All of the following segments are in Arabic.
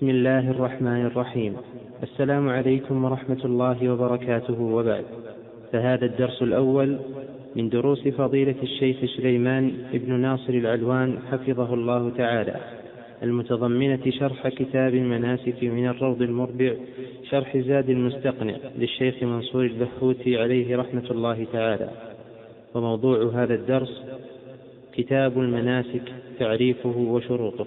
بسم الله الرحمن الرحيم. السلام عليكم ورحمة الله وبركاته وبعد. فهذا الدرس الأول من دروس فضيلة الشيخ سليمان بن ناصر العلوان حفظه الله تعالى. المتضمنة شرح كتاب المناسك من الروض المربع شرح زاد المستقنع للشيخ منصور البحوثي عليه رحمة الله تعالى. وموضوع هذا الدرس كتاب المناسك تعريفه وشروطه.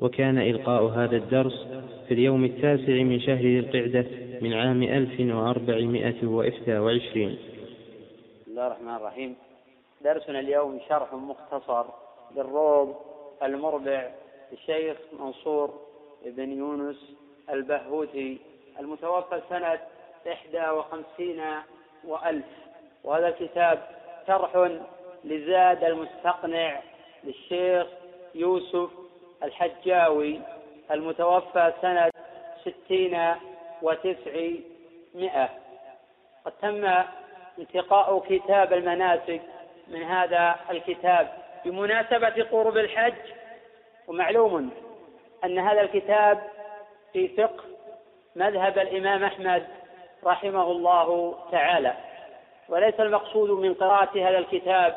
وكان إلقاء هذا الدرس في اليوم التاسع من شهر ذي القعدة من عام ألف وأربعمائة وإحدى وعشرين. بسم الله الرحمن الرحيم. درسنا اليوم شرح مختصر للروض المربع للشيخ منصور بن يونس البهوتي المتوفى سنة إحدى وخمسين وألف. وهذا الكتاب شرح لزاد المستقنع للشيخ يوسف الحجاوي المتوفى سنة ستين وتسعمائة قد تم انتقاء كتاب المناسك من هذا الكتاب. بمناسبة قرب الحج ومعلوم أن هذا الكتاب في فقه مذهب الإمام أحمد رحمه الله تعالى. وليس المقصود من قراءة هذا الكتاب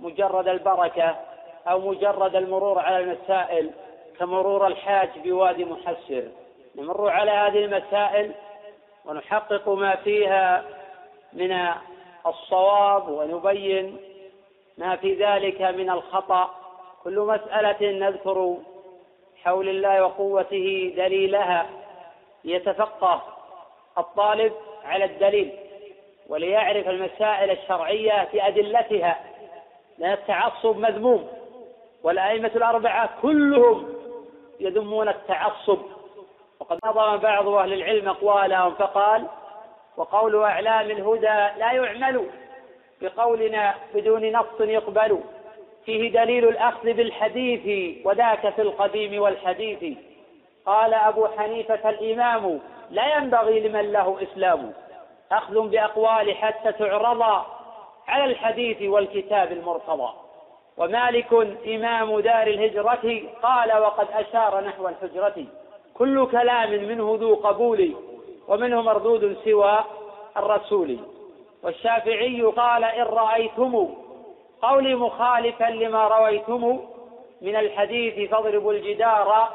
مجرد البركة أو مجرد المرور على المسائل كمرور الحاج بوادي محسر. نمر على هذه المسائل ونحقق ما فيها من الصواب ونبين ما في ذلك من الخطأ. كل مسألة نذكر حول الله وقوته دليلها ليتفقه الطالب على الدليل وليعرف المسائل الشرعية بأدلتها. لأن التعصب مذموم. والأئمة الأربعة كلهم يذمون التعصب. وقد نظم بعض أهل العلم أقوالهم فقال وقول أعلام الهدى لا يعمل بقولنا بدون نص يقبل. فيه دليل الأخذ بالحديث وذاك في القديم والحديث. قال أبو حنيفة الإمام لا ينبغي لمن له إسلام أخذ بأقوال حتى تعرض على الحديث والكتاب المرتضى. ومالك إمام دار الهجرة قال وقد أشار نحو الحجرة. كل كلام منه ذو قبول ومنه مردود سوى الرسول. والشافعي قال إن رأيتم قولي مخالفا لما رويتم من الحديث فاضربوا الجدار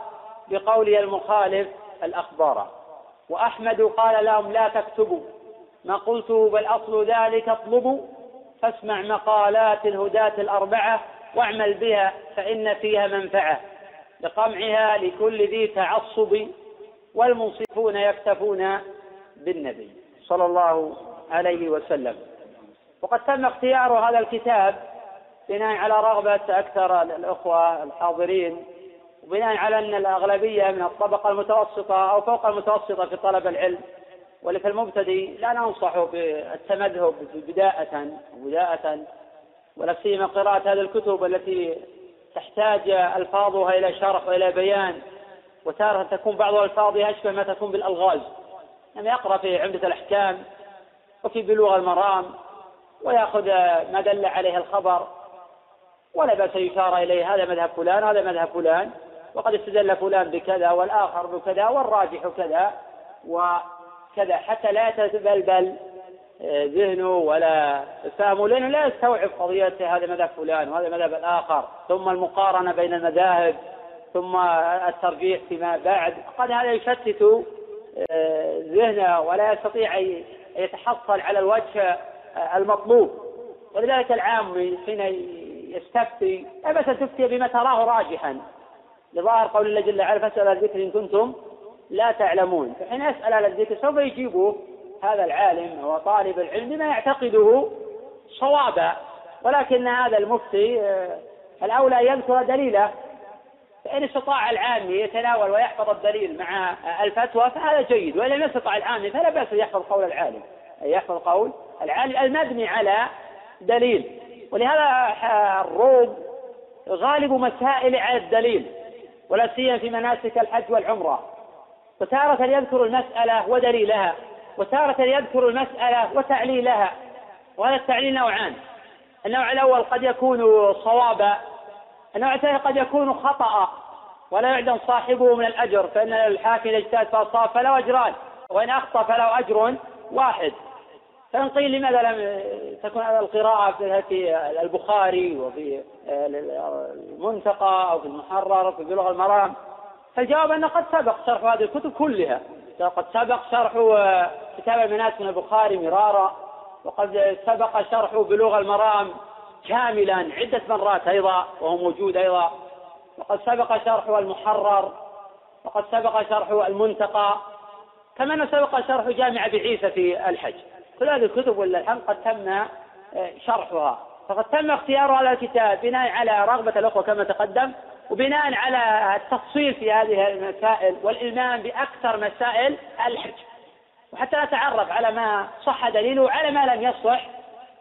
بقولي المخالف الأخبار. وأحمد قال لهم لا تكتبوا. ما قلته بل أصل ذلك اطلبوا. فاسمع مقالات الهداة الأربعة واعمل بها فإن فيها منفعة. لقمعها لكل ذي تعصب والمنصفون يكتفون بالنبي صلى الله عليه وسلم. وقد تم اختيار هذا الكتاب بناء على رغبة أكثر الأخوة الحاضرين وبناء على أن الأغلبية من الطبقة المتوسطة أو فوق المتوسطة في طلب العلم ولك المبتدئ؟ لا ننصح بالتمذهب بداءة بداءة ولا سيما قراءة هذه الكتب التي تحتاج ألفاظها إلى شرح وإلى بيان وتارة تكون بعض ألفاظها أشبه ما تكون بالألغاز. يعني يقرأ في عمدة الأحكام وفي بلوغ المرام ويأخذ ما دل عليه الخبر ولا بأس يشار إليه هذا مذهب فلان هذا مذهب فلان وقد استدل فلان بكذا والآخر بكذا والراجح كذا وكذا حتى لا يتبلبل ذهنه ولا فهمه لأنه لا يستوعب قضية هذا مذهب فلان وهذا مذهب الآخر. ثم المقارنة بين المذاهب ثم الترجيح فيما بعد. قد هذا يشتت آه، ذهنه ولا يستطيع أن يتحصل على الوجه المطلوب. ولذلك العام حين يستفتي لا بأس تفتي بما تراه راجحا. لظاهر قول الله جل وعلا فاسأل الذكر إن كنتم لا تعلمون. فحين يسأل على الذكر سوف يجيبه هذا العالم هو طالب العلم بما يعتقده صوابا. ولكن هذا المفتي آه، الأولى يذكر دليله. فإن استطاع العامي يتناول ويحفظ الدليل مع الفتوى فهذا جيد. وإن لم يستطع العامي فلا بأس يحفظ قول العالم. أي يحفظ قول العالم المبني على دليل. ولهذا الروض غالب مسائل على الدليل ولا سيما في مناسك الحج والعمرة. وتارة يذكر المسألة ودليلها وتارة يذكر المسألة وتعليلها وهذا التعليل نوعان. النوع الأول قد يكون صوابا النوع الثاني قد يكون خطأ ولا يعدم صاحبه من الأجر فإن الحاكم إذا اجتهد فأصاب فله أجران وإن أخطأ فله أجر واحد. فإن قيل لماذا لم تكون القراءة في البخاري وفي المنتقى أو في المحرر أو في بلوغ المرام؟ فالجواب أنه قد سبق شرح هذه الكتب كلها. قد سبق شرح كتاب المناسك من البخاري مرارا وقد سبق شرح بلوغ المرام كاملا عدة مرات أيضا وهو موجود أيضا. وقد سبق شرح المحرر وقد سبق شرح المنتقى كما أنه سبق شرح جامع أبي عيسى في الحج. كل هذه الكتب ولله الحمد قد تم آه، شرحها. فقد تم اختيار هذا الكتاب بناء على رغبة الأخوة كما تقدم. وبناء على التفصيل في هذه المسائل والإلمام بأكثر مسائل الحج. وحتى نتعرف على ما صح دليله وعلى ما لم يصح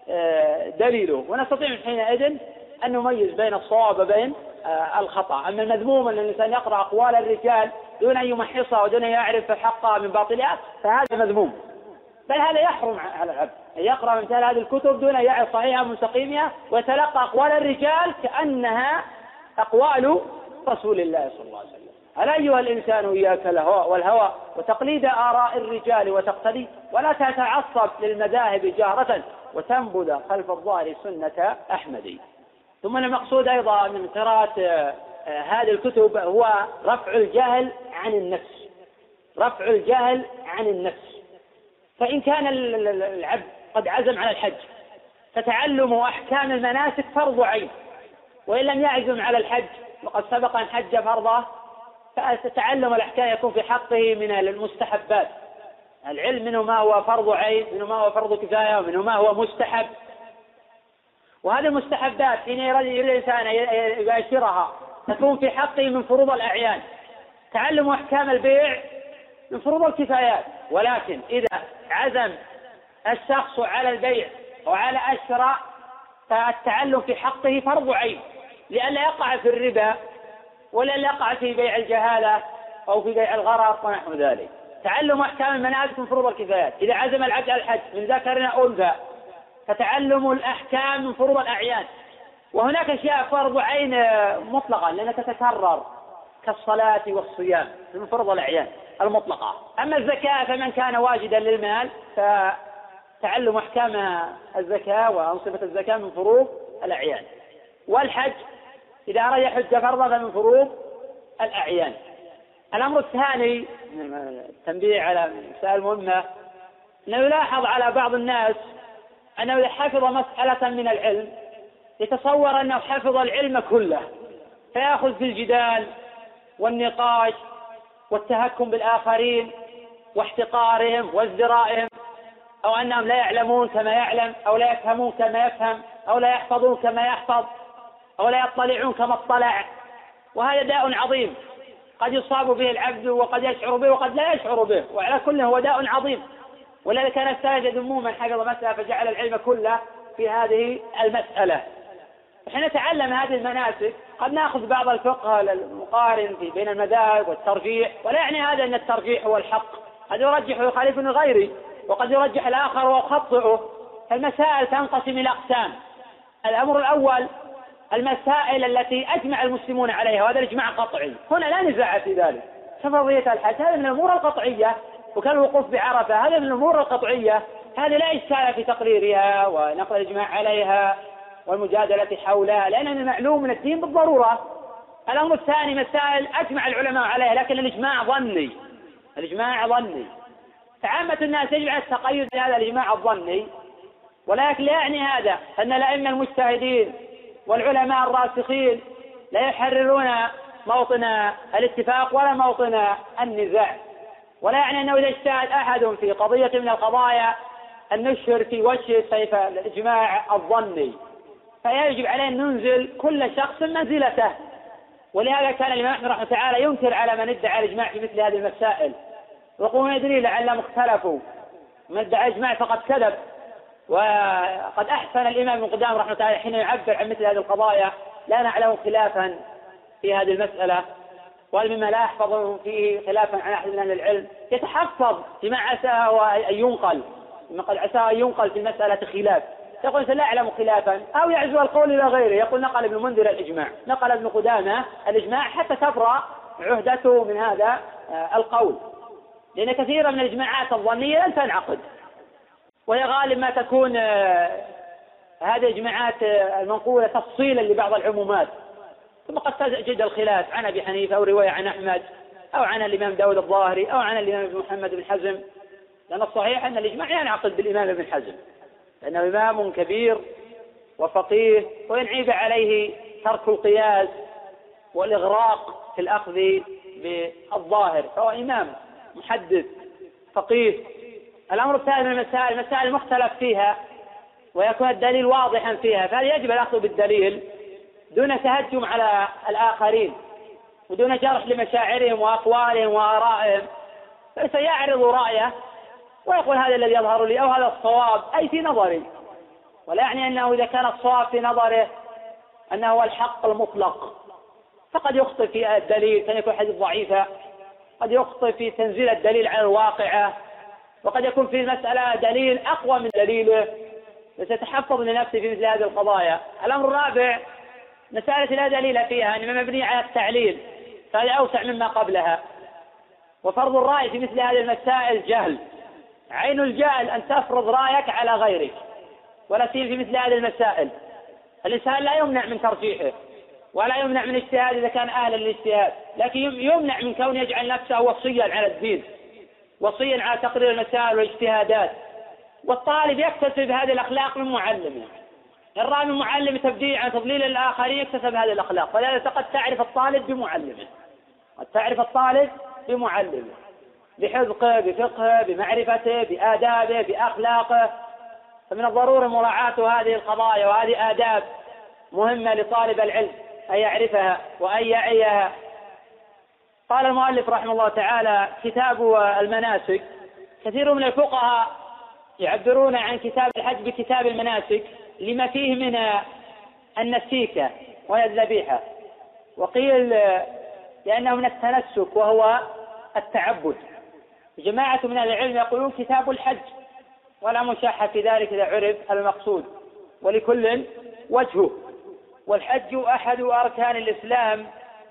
آه، دليله. ونستطيع من حينئذ أن نميز بين الصواب وبين آه، الخطأ. أما المذموم أن الإنسان يقرأ أقوال الرجال دون أن يمحصها ودون أن يعرف حقها من باطلها فهذا مذموم. بل هذا يحرم على العبد. أن يقرأ مثل هذه الكتب دون أن يعرف صحيحها من سقيمها ويتلقى أقوال الرجال كأنها أقوال رسول الله صلى الله عليه وسلم. ألا أيها الإنسان إياك الهوى والهوى وتقليد آراء الرجال وتقتدي ولا تتعصب للمذاهب جارة وتنبذ خلف الظاهر سنة أحمد. ثم المقصود أيضا من قراءة آه، هذه الكتب هو رفع الجهل عن النفس. رفع الجهل عن النفس. فإن كان العبد قد عزم على الحج فتعلم أحكام المناسك فرض عين. وإن لم يعزم على الحج وقد سبق أن حج فرضه فتعلم الأحكام يكون في حقه من المستحبات. العلم منه ما هو فرض عين منه ما هو فرض كفاية ومنه ما هو مستحب. وهذه المستحبات حين يريد الإنسان يباشرها تكون في حقه من فروض الأعيان. تعلم أحكام البيع من فروض الكفايات. ولكن إذا عزم الشخص على البيع وعلى الشراء فالتعلم في حقه فرض عين لئلا يقع في الربا ولا يقع في بيع الجهالة أو في بيع الغرر ونحو ذلك. تعلم أحكام المناسك من فروض الكفايات. إذا عزم العبد على الحج من ذكر أو أنثى فتعلم الأحكام من فروض الأعيان. وهناك أشياء فرض عين مطلقة لأنها تتكرر كالصلاة والصيام من فروض الأعيان المطلقة. أما الزكاة فمن كان واجدا للمال فتعلم أحكام الزكاة وأنصبة الزكاة من فروض الأعيان. والحج إذا أراد يحج فرضا فمن فروض الأعيان. الأمر الثاني التنبيه على مسائل مهمة أنه يلاحظ على بعض الناس أنه إذا حفظ مسألة من العلم يتصور أنه حفظ العلم كله. فيأخذ في الجدال والنقاش والتهكم بالآخرين واحتقارهم وازدرائهم. أو أنهم لا يعلمون كما يعلم أو لا يفهمون كما يفهم أو لا يحفظون كما يحفظ أو لا يطلعون كما اطلع. وهذا داء عظيم. قد يصاب به العبد وقد يشعر به وقد لا يشعر به وعلى كل هو داء عظيم. ولذلك كان السلف يذمون من حفظ مسألة فجعل العلم كله في هذه المسألة. حين نتعلم هذه المناسك. قد نأخذ بعض الفقه المقارن في بين المذاهب والترجيح ولا يعني هذا إن الترجيح هو الحق. قد يرجح ويخالفني غيري. وقد يرجح الآخر ويخطئه فالمسائل تنقسم إلى أقسام. الأمر الأول المسائل التي أجمع المسلمون عليها وهذا الإجماع قطعي. هنا لا نزاع في ذلك. كفرضية الحج. هذا من الأمور القطعية. وكالوقوف بعرفة. هذا من الأمور القطعية. هذه لا إشكال في تقريرها ونقل الإجماع عليها والمجادلة حولها لأن من المعلوم من الدين بالضرورة. الأمر الثاني مسائل أجمع العلماء عليها لكن الإجماع ظني. الإجماع ظني. فعامة الناس يجب على التقيد بهذا الإجماع الظني. ولكن لا يعني هذا أن الأئمة المجتهدين والعلماء الراسخين لا يحررون موطن الاتفاق ولا موطن النزاع. ولا يعني أنه إذا اجتهد أحد في قضية من القضايا أن نشهر في وجه سيف الإجماع الظني. فيجب علينا أن ننزل كل شخص منزلته. ولهذا كان الإمام أحمد رحمه تعالى ينكر على من ادعى الإجماع في مثل هذه المسائل. ويقول يدري لعلهم اختلفوا. من ادعى الإجماع فقد كذب. وقد أحسن الإمام ابن قدام رحمة تعالى حين يعبر عن مثل هذه القضايا. لا نعلم خلافا في هذه المسألة ومما لا يحفظ فيه خلافا عن أحد من أهل العلم. يتحفظ فيما عساه أن ينقل مما قد عساه أن ينقل في المسألة خلاف. يقول لا أعلم خلافا. أو يعزو القول إلى غيره. يقول نقل ابن منذر الإجماع. نقل ابن قدامة الإجماع حتى تبرأ عهدته من هذا آه، القول. لأن كثيرا من الإجماعات الظنية لن تنعقد. وهي غالب ما تكون آه، هذه الإجماعات آه، المنقولة تفصيلا لبعض العمومات. ثم قد تجد الخلاف عن أبي حنيفة أو رواية عن أحمد أو عن الإمام داود الظاهري أو عن الإمام محمد بن حزم. لأن الصحيح أن الإجماع ينعقد بالإمام ابن حزم. لأنه إمام كبير وفقيه وإن عيب عليه ترك القياس والإغراق في الأخذ بالظاهر فهو إمام. محدث فقيه. الأمر الثاني من المسائل المسائل المختلف فيها ويكون الدليل واضحا فيها. فهذا يجب الأخذ بالدليل دون تهجم على الآخرين ودون جرح لمشاعرهم وأقوالهم وآرائهم؟ فسيعرض رأيه ويقول هذا الذي يظهر لي أو هذا الصواب أي في نظري. ولا يعني أنه إذا كان الصواب في نظره أنه هو الحق المطلق. فقد يخطئ في الدليل كان يكون حديث ضعيفة. قد يخطئ في تنزيل الدليل على الواقعة وقد يكون في المسألة دليل أقوى من دليله. فسيتحفظ لنفسه في مثل هذه القضايا. الأمر الرابع مسألة لا دليل فيها إنما مبنية على التعليل فهذا أوسع مما قبلها. وفرض الرأي في مثل هذه المسائل جهل. عين الجهل أن تفرض رأيك على غيرك ولا في مثل هذه المسائل. الإنسان لا يمنع من ترجيحه. ولا يمنع من اجتهاد إذا كان أهلا للاجتهاد. لكن يمنع من كون يجعل نفسه وصيا على الدين. وصيا على تقرير المسائل والاجتهادات. والطالب يكتسب هذه الأخلاق من معلمه إن رأى من تضليل الآخرين يكتسب هذه الأخلاق. ولذلك قد تعرف الطالب بمعلمه قد تعرف الطالب بمعلمه بحذقه بفقهه بمعرفته بآدابه بأخلاقه. فمن الضروري مراعاة هذه القضايا وهذه آداب مهمة لطالب العلم. أن يعرفها وأن يعيها. قال المؤلف رحمه الله تعالى كتاب المناسك. كثير من الفقهاء يعبرون عن كتاب الحج بكتاب المناسك لما فيه من النسيكة وهي الذبيحة. وقيل لأنه من التنسك وهو التعبد. جماعة من العلم يقولون كتاب الحج ولا مشاحة في ذلك إذا عرف المقصود. ولكل وجهه. والحج أحد أركان الإسلام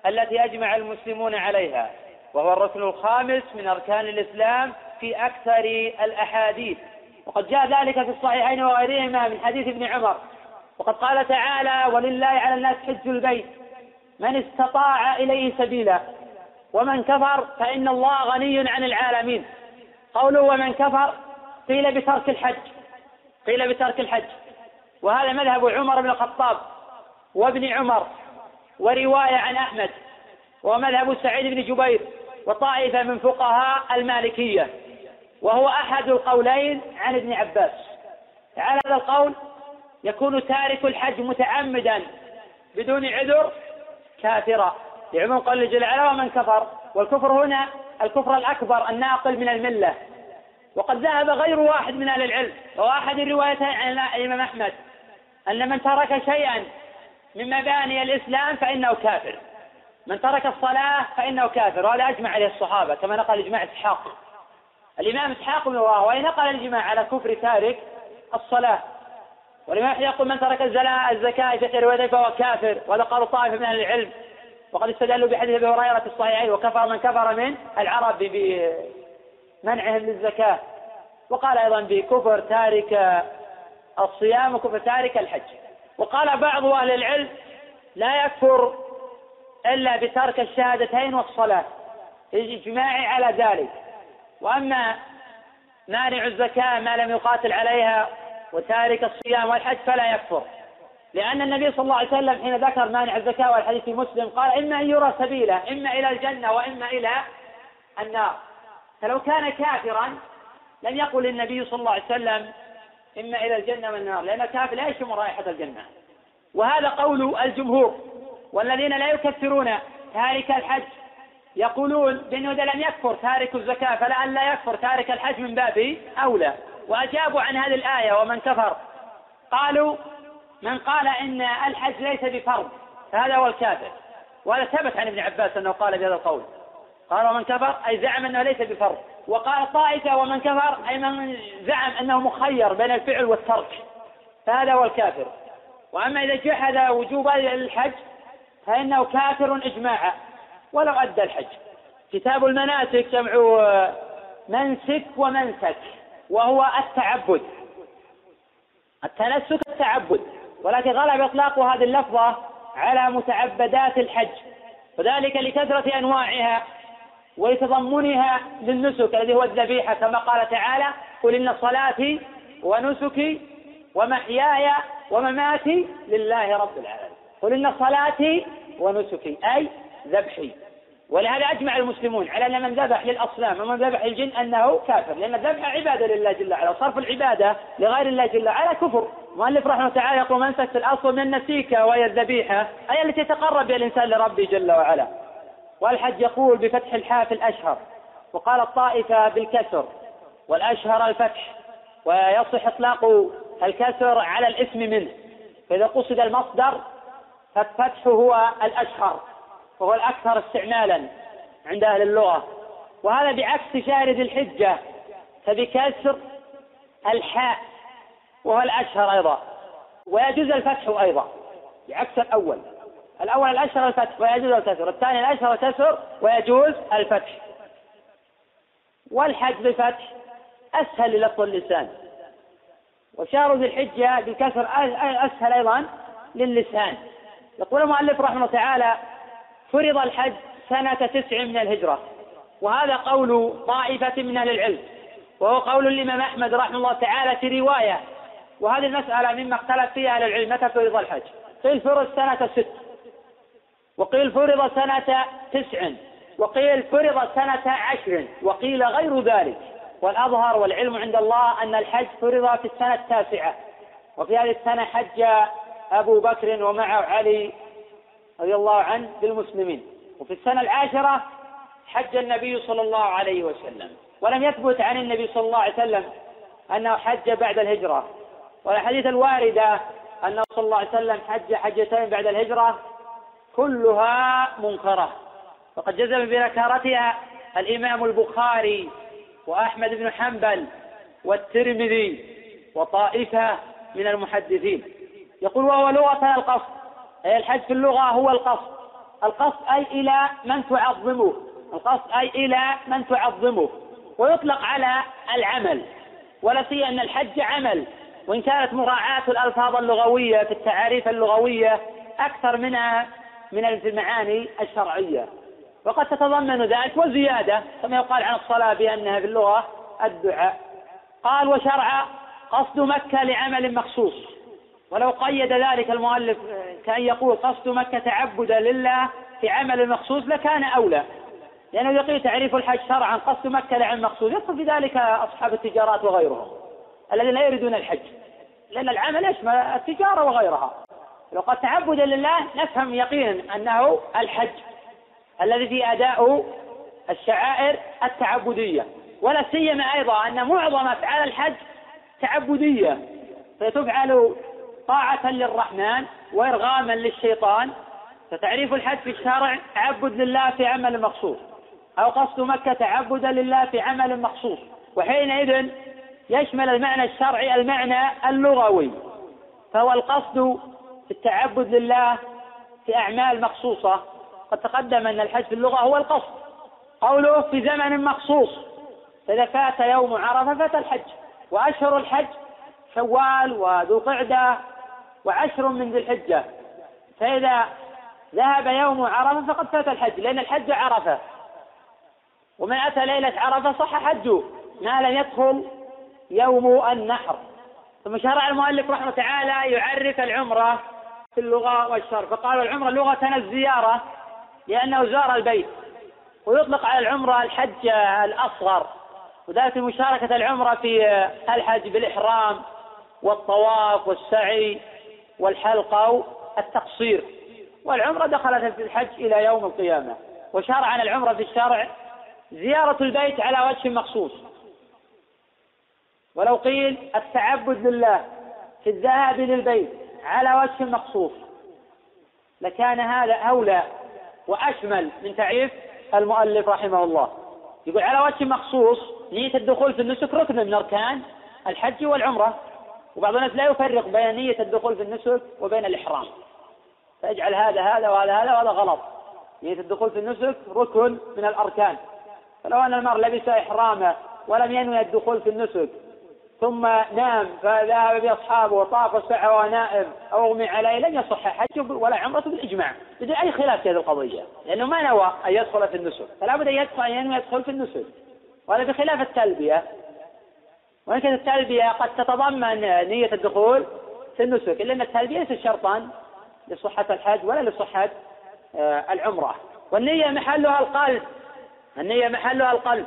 التي أجمع المسلمون عليها وهو الركن الخامس من أركان الإسلام في أكثر الأحاديث. وقد جاء ذلك في الصحيحين وغيرهما من حديث ابن عمر. وقد قال تعالى ولله على الناس حج البيت من استطاع إليه سبيلا ومن كفر فإن الله غني عن العالمين. قوله ومن كفر قيل بترك الحج قيل بترك الحج. وهذا مذهب عمر بن الخطاب. وابن عمر ورواية عن أحمد ومذهب سعيد بن جبير وطائفة من فقهاء المالكية وهو أحد القولين عن ابن عباس. على هذا القول يكون تارك الحج متعمدا بدون عذر كافرا. لعموم قول جل وعلا ومن كفر والكفر هنا الكفر الأكبر الناقل من الملة. وقد ذهب غير واحد من أهل العلم وهو أحد الروايتين عن الإمام أحمد أن من ترك شيئا من مباني الإسلام فإنه كافر. من ترك الصلاة فإنه كافر. وهذا أجمع عليه الصحابة كما نقل إجماع إسحاق. الإمام إسحاق بن راهويه نقل الإجماع على كفر تارك الصلاة. والإمام يقول من ترك الزكاة في رواية فهو كافر. وهذا قال طائفة من أهل العلم وقد استدلوا بحديث أبي هريرة في الصحيحين وكفر من كفر من العرب بمنعهم للزكاة. وقال أيضا بكفر تارك الصيام وكفر تارك الحج. وقال بعض أهل العلم لا يكفر إلا بترك الشهادتين والصلاة إجماعي على ذلك. وأما مانع الزكاة ما لم يقاتل عليها وتارك الصيام والحج فلا يكفر. لأن النبي صلى الله عليه وسلم حين ذكر مانع الزكاة والحديث في مسلم قال إما أن يرى سبيله إما إلى الجنة وإما إلى النار. فلو كان كافرا لم يقل النبي صلى الله عليه وسلم إما إلى الجنة والنار لأن الكافر لا يشم رائحة الجنة. وهذا قول الجمهور والذين لا يكفرون تارك الحج. يقولون بأنه إذا لم يكفر تارك الزكاة فلا أن لا يكفر تارك الحج من باب أولى. وأجابوا عن هذه الآية ومن كفر. قالوا من قال إن الحج ليس بفرض فهذا هو الكافر. وهذا ثبت عن ابن عباس أنه قال بهذا القول. قال ومن كفر أي زعم أنه ليس بفرض. وقال طائفة ومن كفر أي من زعم أنه مخير بين الفعل والترك فهذا هو الكافر. وأما إذا جحد وجوب الحج فإنه كافر إجماعا ولو أدى الحج. كتاب المناسك جمع منسك ومنسك وهو التعبد. التنسك التعبد ولكن غلب إطلاق هذه اللفظة على متعبدات الحج وذلك لكثرة أنواعها. ولتضمنها للنسك الذي هو الذبيحة كما قال تعالى قل إن صلاتي ونسكي ومحياي ومماتي لله رب العالمين. قل إن صلاتي ونسكي أي ذبحي. ولهذا أجمع المسلمون على أن من ذبح للأصنام ومن ذبح الجن أنه كافر لأن الذبح عبادة لله جل وعلا وصرف العبادة لغير الله جل وعلا كفر. مؤلف رحمه الله تعالى يقول من في الأصل من النسيكة وهي الذبيحة أي التي يتقرب بها الإنسان لربه جل وعلا. والحج يقول بفتح الحاء في الأشهر وقال الطائفة بالكسر والأشهر الفتح ويصح إطلاق الكسر على الاسم منه فإذا قصد المصدر فالفتح هو الأشهر وهو الأكثر استعمالا عند أهل اللغة وهذا بعكس شارد الحجة فبكسر الحاء وهو الأشهر أيضا ويجوز الفتح أيضا بعكس الأول. الأول الأشهر الفتح ويجوز الكسر. الثاني الأشهر الكسر ويجوز الفتح. والحج بالفتح أسهل للفظ اللسان. وشهر ذي الحجة بالكسر أسهل أيضا للسان يقول المؤلف رحمه الله تعالى فرض الحج سنة تسع من الهجرة. وهذا قول طائفة من أهل العلم. وهو قول الإمام أحمد رحمه الله تعالى في رواية. وهذه المسألة مما اختلف فيها أهل العلم. متى فرض الحج؟ قيل فرض سنة ست. وقيل فرض سنة تسع وقيل فرض سنة عشر وقيل غير ذلك. والأظهر والعلم عند الله أن الحج فرض في السنة التاسعة. وفي هذه السنة حج أبو بكر ومعه علي رضي الله عنه بالمسلمين. وفي السنة العاشرة حج النبي صلى الله عليه وسلم. ولم يثبت عن النبي صلى الله عليه وسلم أنه حج بعد الهجرة. والحديث الواردة أنه صلى الله عليه وسلم حج حجتين بعد الهجرة كلها منكرة. وقد جزم بنكارتها الإمام البخاري وأحمد بن حنبل والترمذي وطائفة من المحدثين. يقول وهو لغة القصد. أي الحج في اللغة هو القصد. القصد أي إلى من تعظمه. القصد أي إلى من تعظمه. ويطلق على العمل. ولا سيما أن الحج عمل. وإن كانت مراعاة الألفاظ اللغوية في التعاريف اللغوية أكثر منها من المعاني الشرعية. وقد تتضمن ذلك وزيادة كما يقال عن الصلاة بأنها في اللغة الدعاء. قال وشرع قصد مكة لعمل مخصوص. ولو قيد ذلك المؤلف كأن يقول قصد مكة تعبدا لله في عمل مخصوص لكان أولى. لأنه يقول تعريف الحج شرعا قصد مكة لعمل مخصوص يدخل في ذلك أصحاب التجارات وغيرهم الذين لا يريدون الحج. لأن العمل يشمل التجارة وغيرها. لو قد تعبدا لله نفهم يقينا أنه الحج الذي فيه أداء الشعائر التعبدية. ولا سيما أيضا أن معظم أفعال الحج تعبدية فتفعل طاعة للرحمن وإرغاما للشيطان. فتعريف الحج في الشرع تعبد لله في عمل مخصوص أو قصد مكة تعبدا لله في عمل مخصوص. وحينئذ يشمل المعنى الشرعي المعنى اللغوي فهو القصد في التعبد لله في أعمال مخصوصة. قد تقدم أن الحج في اللغة هو القصد. قوله في زمن مخصوص فإذا فات يوم عرفة فات الحج. وأشهر الحج شوال وذو قعدة وعشر من ذي الحجة. فإذا ذهب يوم عرفة فقد فات الحج لأن الحج عرفة. ومن أتى ليلة عرفة صح حجه ما لم يدخل يوم النحر. ثم شرع المؤلف رحمه تعالى يعرف العمرة في اللغة والشرع فقالوا العمرة لغة الزيارة لأنه زار البيت ويطلق على العمرة الحج الأصغر. وذلك مشاركة العمرة في الحج بالإحرام والطواف والسعي والحلق أو التقصير. والعمرة دخلت في الحج إلى يوم القيامة. وشرع عن العمرة في الشرع زيارة البيت على وجه مخصوص. ولو قيل التعبد لله في الذهاب للبيت على وجه مخصوص لكان هذا أولى وأشمل من تعريف المؤلف رحمه الله. يقول على وجه مخصوص نية الدخول في النسك ركن من أركان الحج والعمرة وبعض الناس لا يفرق بين نية الدخول في النسك وبين الإحرام. فاجعل هذا هذا وهذا هذا وهذا غلط. نية الدخول في النسك ركن من الأركان. فلو أن المرء لبس إحرامه ولم ينوي الدخول في النسك ثم نام فذهب بأصحابه وطاف وسعى ونائم أو أغمي عليه لن يصح حجه ولا عمرة بالإجماع. بدون أي خلاف في هذه القضية لأنه ما نوى أن يدخل في النسك فلا بد أن يدخل أن يدخل في النسك. وهذا بخلاف التلبية. كانت التلبية قد تتضمن نية الدخول في النسك إلا أن التلبية ليست شرطا لصحة الحج ولا لصحة آه، العمرة. والنية محلها القلب. النية محلها القلب.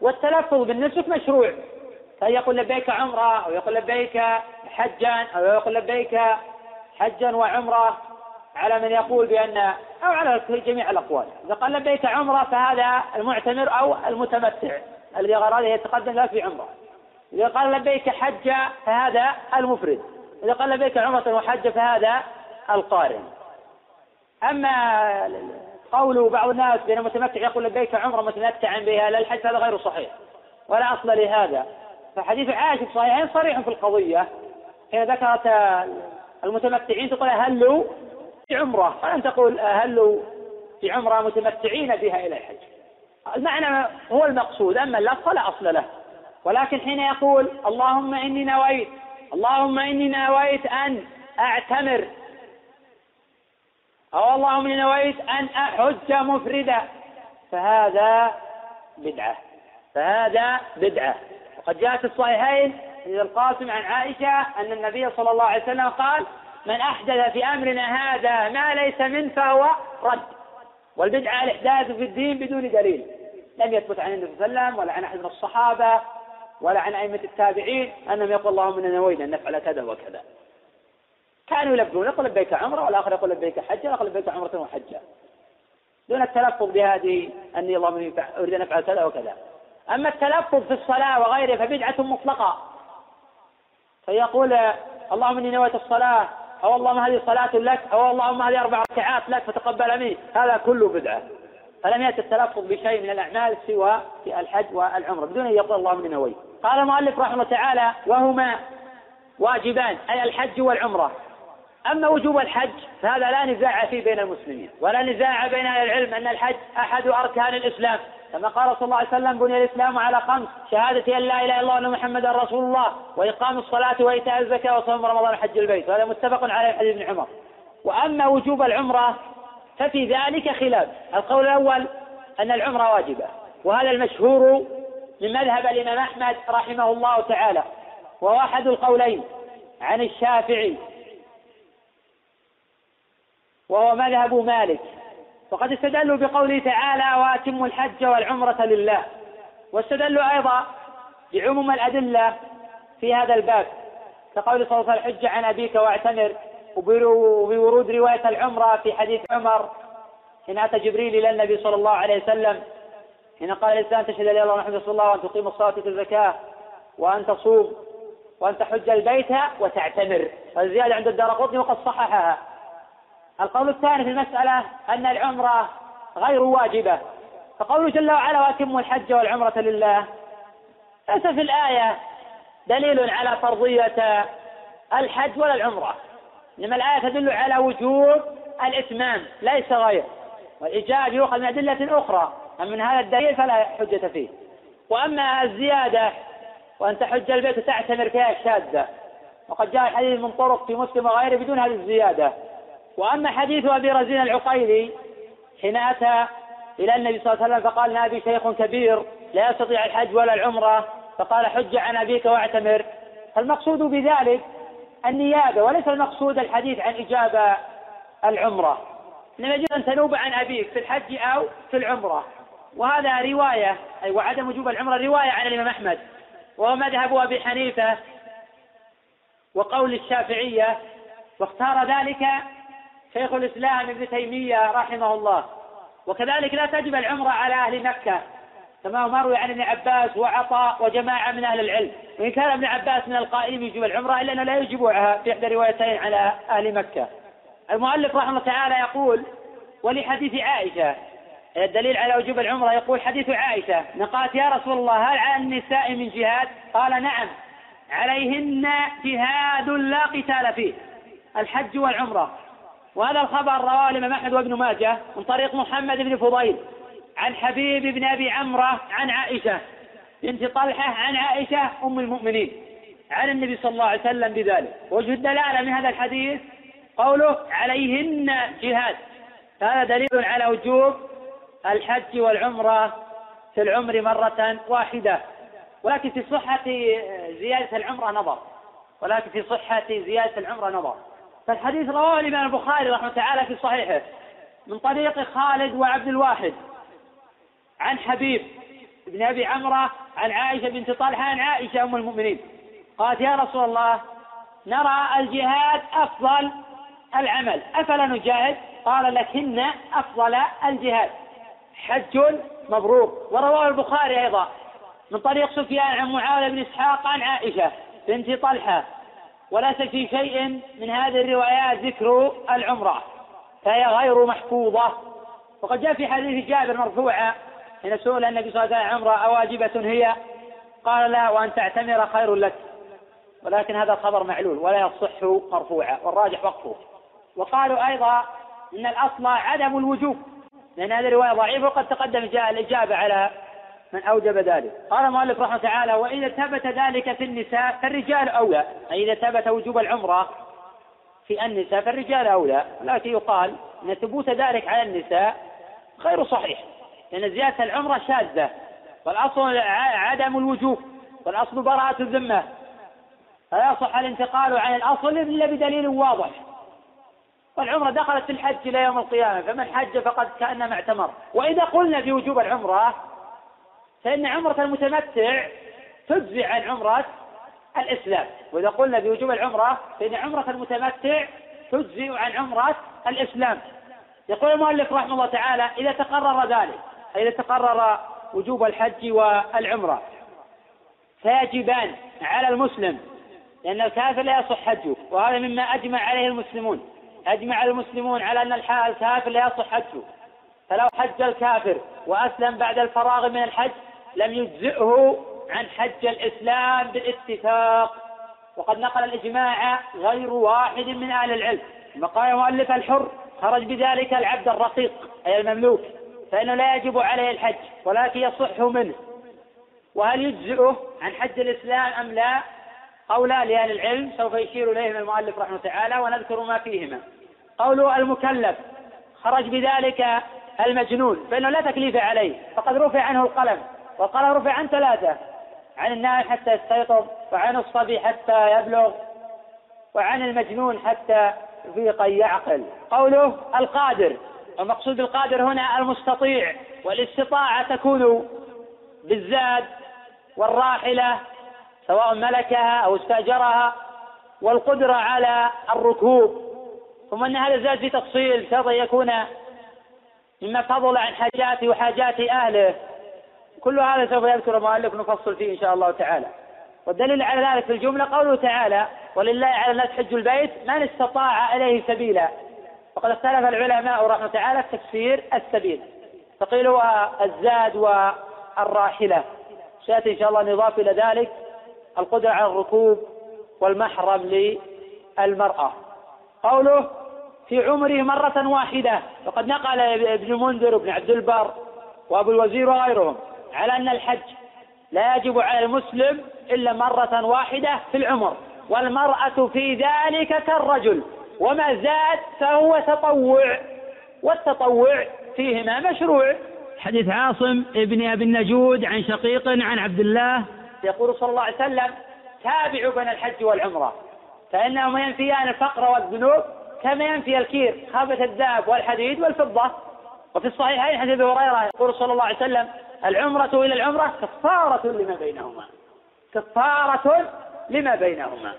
والتلفظ بالنسك مشروع. يقول لبيك عمرة أو يقول لبيك حجا أو يقول لبيك حجا وعمرة على من يقول بأن أو على جميع الأقوال. إذا قال لبيك عمرة فهذا المعتمر أو المتمتع الذي غرضه يتقدم له في عمرة. إذا قال لبيك حجة فهذا المفرد. إذا قال لبيك عمرة وحجة فهذا القارن. أما قول بعض الناس بأن المتمتع يقول لبيك عمرة متمتعا بها لا الحج هذا غير صحيح. ولا أصل لهذا. فحديث عائشة في صحيحين صريح في القضية. حين ذكرت المتمتعين تقول أهلوا في عمرة. فلم تقول أهلوا في عمرة متمتعين بها إلى الحج. المعنى هو المقصود أما اللفظ فلا أصل له. ولكن حين يقول اللهم إني نويت اللهم إني نويت أن أعتمر. أو اللهم إني نويت أن أحج مفردا. فهذا بدعة. فهذا بدعة. وقد جاء في الصحيحين عند القاسم عن عائشة أن النبي صلى الله عليه وسلم قال من أحدث في أمرنا هذا ما ليس منه فهو رد. والبدعة الإحداث في الدين بدون دليل. لم يثبت عن النبي صلى الله عليه وسلم ولا عن أحد من الصحابة ولا عن أئمة التابعين أنهم يقول اللهم إنا نوينا أن نفعل كذا وكذا. كانوا يلبون يقول لبيك عمرة والآخر يقول لبيك حجة والآخر لبيك عمرة وحجة. دون التلفظ بهذه أني اللهم أريد أن أفعل كذا وكذا. أما التلفظ في الصلاة وغيره فبدعة مطلقة. فيقول اللهم إني نويت الصلاة أو اللهم هذه صلاة لك أو اللهم هذه أربع ركعات لك فتقبل مني. هذا كله بدعة. فلم يأتي التلفظ بشيء من الأعمال سوى في الحج والعمرة بدون أن يقول اللهم إني نويت. قال المؤلف رحمه الله تعالى وهما واجبان أي الحج والعمرة. أما وجوب الحج فهذا لا نزاع فيه بين المسلمين ولا نزاع بين أهل العلم أن الحج أحد أركان الإسلام. كما قال صلى الله عليه وسلم بني الإسلام على خمس شهادة أن لا إله إلا الله وأن محمدا رسول الله وإقام الصلاة وإيتاء الزكاة وصوم رمضان وحج البيت. وهذا متفق عليه حديث ابن عمر. وأما وجوب العمرة ففي ذلك خلاف. القول الأول أن العمرة واجبة وهذا المشهور من مذهب الإمام أحمد رحمه الله تعالى. وهو أحد القولين عن الشافعي وهو مذهب مالك. وقد استدلوا بقوله تعالى واتموا الحج والعمرة لله. واستدلوا أيضا بعموم الأدلة في هذا الباب. كقول صلى الله عليه وسلم حج عن أبيك واعتمر. وبورود رواية العمرة في حديث عمر حين أتى جبريل إلى النبي صلى الله عليه وسلم حين قال الإنسان تشهد أن الله محمد رسول الله وأن تقيم الصلاة وتؤتي الزكاة وأن تصوم وأن تحج البيت وتعتمر. والزيادة عند الدار قطني وقد صححها. القول الثاني في المسألة أن العمرة غير واجبة. فقوله جل وعلا وأتموا الحج والعمرة لله ليس في الآية دليل على فرضية الحج ولا العمرة إنما الآية تدل على وجوب الإتمام ليس غير. والإجابة يؤخذ من أدلة أخرى أما من هذا الدليل فلا حجة فيه. وأما الزيادة وأن تحج البيت وتعتمر فيها شاذة وقد جاء الحديث من طرق في مسلم وغيره بدون هذه الزيادة. وأما حديث أبي رزين العقيلي حين أتى إلى النبي صلى الله عليه وسلم فقال أبي شيخ كبير لا يستطيع الحج ولا العمرة. فقال حج عن أبيك واعتمر. فالمقصود بذلك النيابة وليس المقصود الحديث عن إجابة العمرة. إنما يجوز أن تنوب عن أبيك في الحج أو في العمرة. وهذا رواية أي وعدم وجوب العمرة رواية عن الإمام أحمد وهو مذهب أبي حنيفة وقول الشافعية واختار ذلك شيخ الإسلام ابن تيمية رحمه الله. وكذلك لا تجب العمرة على أهل مكة كما مروي عن ابن عباس وعطاء وجماعة من أهل العلم. وإن كان ابن عباس من القائلين يجب العمرة إلا أنه لا يجبها في إحدى الروايتين على أهل مكة. المؤلف رحمه الله تعالى يقول ولحديث عائشة. الدليل على وجوب العمرة يقول حديث عائشة نقالت يا رسول الله هل على النساء من جهاد؟ قال نعم عليهن جهاد لا قتال فيه الحج والعمرة. وهذا الخبر رواه الإمام أحمد وابن ماجه من طريق محمد بن فضيل عن حبيب بن أبي عمرة عن عائشة بنت طلحة عن عائشة أم المؤمنين. عن النبي صلى الله عليه وسلم بذلك. وجه الدلالة من هذا الحديث قوله عليهن جهاد. هذا دليل على وجوب الحج والعمرة في العمر مرة واحدة. ولكن في صحة زيادة العمرة نظر. ولكن في صحة زيادة العمرة نظر. فالحديث رواه الإمام البخاري رحمه تعالى في صحيحه من طريق خالد وعبد الواحد عن حبيب بن أبي عمرة عن عائشة بنت طلحة عن عائشة أم المؤمنين. قالت يا رسول الله نرى الجهاد أفضل العمل. أفلا نجاهد؟ قال لكن أفضل الجهاد. حج مبرور ورواه البخاري أيضا من طريق سفيان عن معاوية بن إسحاق عن عائشة بنت طلحة. وليس في شيء من هذه الروايات ذكر العمرة فهي غير محفوظة. وقد جاء في حديث جابر مرفوعا حين سئل النبي صلى الله عليه وسلم عمرة أواجبة هي؟ قال لا وأن تعتمر خير لك. ولكن هذا الخبر معلول ولا يصح مرفوعا والراجح وقفه. وقالوا أيضا أن الأصل عدم الوجوب لأن هذه الرواية ضعيفة وقد تقدم جاء الإجابة على من أوجب ذلك. قال المؤلف رحمه تعالى وإذا ثبت ذلك في النساء فالرجال أولى. أي إذا ثبت وجوب العمرة في النساء فالرجال أولى. ولكن يقال أن ثبوت ذلك على النساء غير صحيح لأن زيادة العمرة شاذة. والأصل عدم الوجوب والأصل براءة الذمة. فلا يصح الانتقال عن الأصل إلا بدليل واضح. والعمرة دخلت في الحج إلى يوم القيامة فمن حج فقد كأنما اعتمر. وإذا قلنا في وجوب العمرة فإن عمرة المتمتع تجزي عن عمرة الإسلام. وإذا قلنا بوجوب العمرة فإن عمرة المتمتع تجزي عن عمرة الإسلام. يقول المؤلف رحمه الله تعالى إذا تقرر ذلك أي إذا تقرر وجوب الحج والعمرة فيجبان على المسلم لأن الكافر لا يصح حجه وهذا مما أجمع عليه المسلمون. أجمع المسلمون على أن الكافر لا يصح حجه. فلو حج الكافر وأسلم بعد الفراغ من الحج لم يجزئه عن حج الإسلام بالاتفاق. وقد نقل الإجماع غير واحد من أهل العلم. ثم قال مؤلف الحر خرج بذلك العبد الرقيق أي المملوك فإنه لا يجب عليه الحج ولكن يصح منه. وهل يجزئه عن حج الإسلام أم لا؟ قولان لأهل العلم سوف يشير إليهما المؤلف رحمه تعالى ونذكر ما فيهما. قوله المكلف خرج بذلك المجنون فإنه لا تكليف عليه فقد رفع عنه القلم. وقال رفع عن ثلاثة. عن النائم حتى يستيقظ وعن الصبي حتى يبلغ وعن المجنون حتى يفيق يعقل. قوله القادر. المقصود بالقادر هنا المستطيع والاستطاعة تكون بالزاد والراحلة سواء ملكها أو استأجرها والقدرة على الركوب. ثم أن هذا زاد في تفصيل شرط يكون مما فضل عن حاجاته وحاجات أهله. كل هذا سوف يذكر المؤلف نفصل فيه إن شاء الله تعالى. والدليل على ذلك في الجملة قوله تعالى ولله على الناس حج البيت من استطاع إليه سبيلا. وقد اختلف العلماء رحمة تعالى في تفسير السبيل. فقيل الزاد والراحلة سيأتي إن شاء الله نضاف إلى ذلك القدرة على الركوب والمحرم للمرأة. قوله في عمره مرة واحدة. وقد نقل ابن منذر وابن عبد البر وأبو الوزير وغيرهم. على أن الحج لا يجب على المسلم إلا مرة واحدة في العمر والمرأة في ذلك كالرجل وما زاد فهو تطوع والتطوع فيهما مشروع. حديث عاصم ابن أبي النجود عن شقيق عن عبد الله. يقول صلى الله عليه وسلم تابعوا بين الحج والعمرة فإنهما ينفيان الفقر والذنوب كما ينفي الكير خابة الذهب والحديد والفضة. وفي الصحيحين حديث هريرة يقول صلى الله عليه وسلم العمرة إلى العمرة كفارة لما بينهما. كفارة لما بينهما.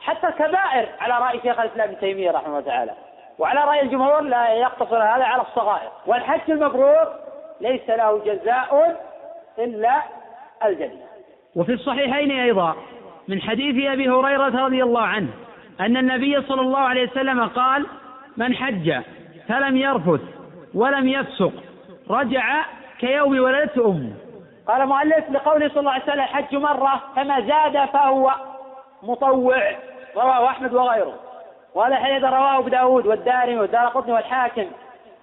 حتى الكبائر على رأي شيخ الإسلام ابن تيمية رحمه الله تعالى. وعلى رأي الجمهور لا يقتصر هذا على الصغائر. والحج المبرور ليس له جزاء إلا الجنة. وفي الصحيحين أيضا من حديث أبي هريرة رضي الله عنه أن النبي صلى الله عليه وسلم قال من حج فلم يرفث ولم يفسق رجع كيوم ولدته أمه قال المؤلف لقوله صلى الله عليه وسلم حج مرة فما زاد فهو مطوع. رواه أحمد وغيره. وهذا الحديث رواه أبو داود والدارمي والدار قطني والحاكم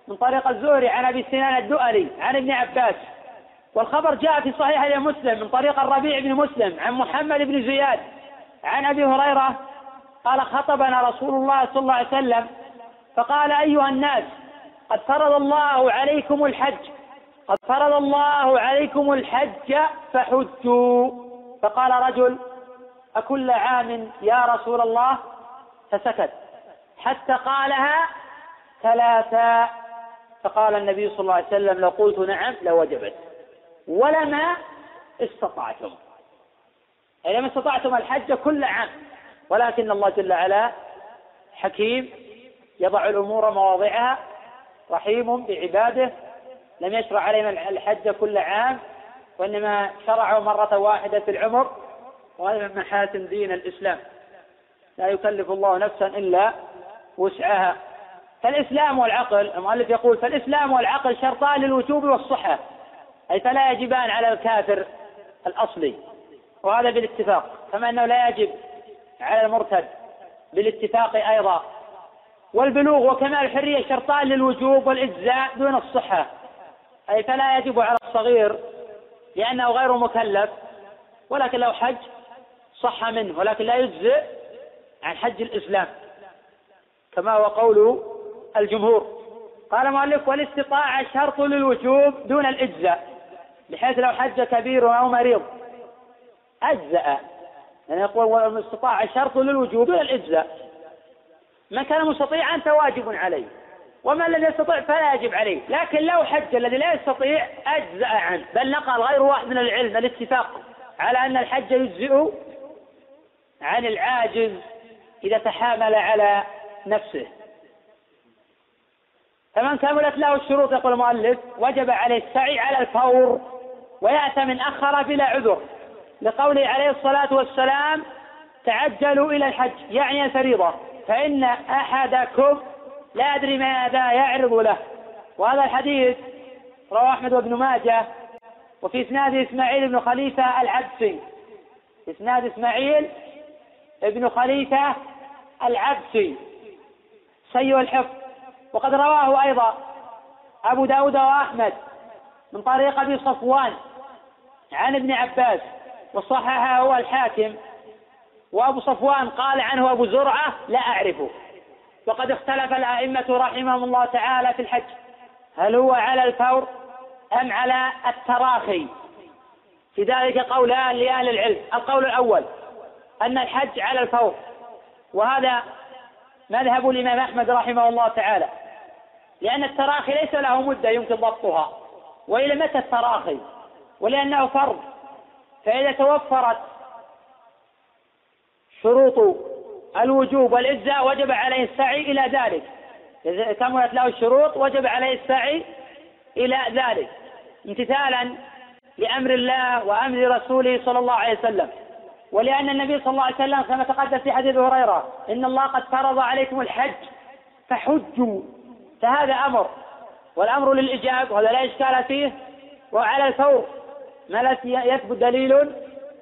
من طريق الزهري عن أبي سنان الدؤلي عن ابن عباس. والخبر جاء في صحيح مسلم من طريق الربيع بن مسلم عن محمد بن زياد عن أبي هريرة قال خطبنا رسول الله صلى الله عليه وسلم فقال أيها الناس قد فرض الله عليكم الحج قد فرض الله عليكم الحج فحجوا. فقال رجل أكل عام يا رسول الله؟ فسكت. حتى قالها ثلاثا فقال النبي صلى الله عليه وسلم لو قلت نعم لوجبت. ولما استطعتم. أي لما استطعتم الحج كل عام. ولكن الله جل وعلا حكيم يضع الأمور مواضعها رحيم بعباده لم يشرع علينا الحج كل عام وإنما شرعه مرة واحدة في العمر وهذا من محاسن دين الإسلام. لا يكلف الله نفسا إلا وسعها. فالإسلام والعقل المؤلف يقول فالإسلام والعقل شرطان للوجوب والصحة أي فلا يجبان على الكافر الأصلي وهذا بالاتفاق. كما أنه لا يجب على المرتد بالاتفاق أيضا. والبلوغ وكمال الحرية شرطان للوجوب والإجزاء دون الصحة. أي فلا يجب على الصغير لأنه غير مكلف ولكن لو حج صح منه ولكن لا يجزئ عن حج الإسلام. كما هو قول الجمهور. قال المؤلف والاستطاعة شرط للوجوب دون الإجزاء بحيث لو حج كبير أو مريض. أجزأ. يعني يقول والاستطاعة شرط للوجوب دون الإجزاء. من كان مستطيعا فواجب عليه. ومن لم يستطع فلا يجب عليه. لكن لو حج الذي لا يستطيع أجزأ عنه. بل نقل غير واحد من العلم الاتفاق على أن الحج يجزئ عن العاجز إذا تحامل على نفسه. فمن كملت له الشروط يقول المؤلف وجب عليه السعي على الفور ويأتى من أخر بلا عذر. لقوله عليه الصلاة والسلام تعجلوا إلى الحج يعني الفريضة. فإن أحدكم لا أدري ماذا يعرض له. وهذا الحديث رواه أحمد وابن ماجه وفي إسناده إسماعيل بن خليفة العبسي. إسناد إسماعيل ابن خليفة العبسي. سيء الحفظ. وقد رواه أيضا أبو داود وأحمد من طريق أبي صفوان عن ابن عباس وصححه هو الحاكم. وأبو صفوان قال عنه أبو زرعة لا أعرفه. وقد اختلف الأئمة رحمهم الله تعالى في الحج. هل هو على الفور أم على التراخي؟ في ذلك قولان لأهل العلم. القول الأول أن الحج على الفور. وهذا مذهب الإمام أحمد رحمه الله تعالى. لأن التراخي ليس له مدة يمكن ضبطها. وإلى متى التراخي؟ ولأنه فرض. فإذا توفرت شروط الوجوب والإجزاء وجب عليه السعي إلى ذلك. إذا كملت له الشروط وجب عليه السعي إلى ذلك. امتثالا لأمر الله وأمر رسوله صلى الله عليه وسلم. ولأن النبي صلى الله عليه وسلم كما تقدم في حديث هريرة إن الله قد فرض عليكم الحج فحجوا فهذا أمر. والأمر للإجاب وهذا لا إشكال فيه. وعلى الفور ما يثبت دليل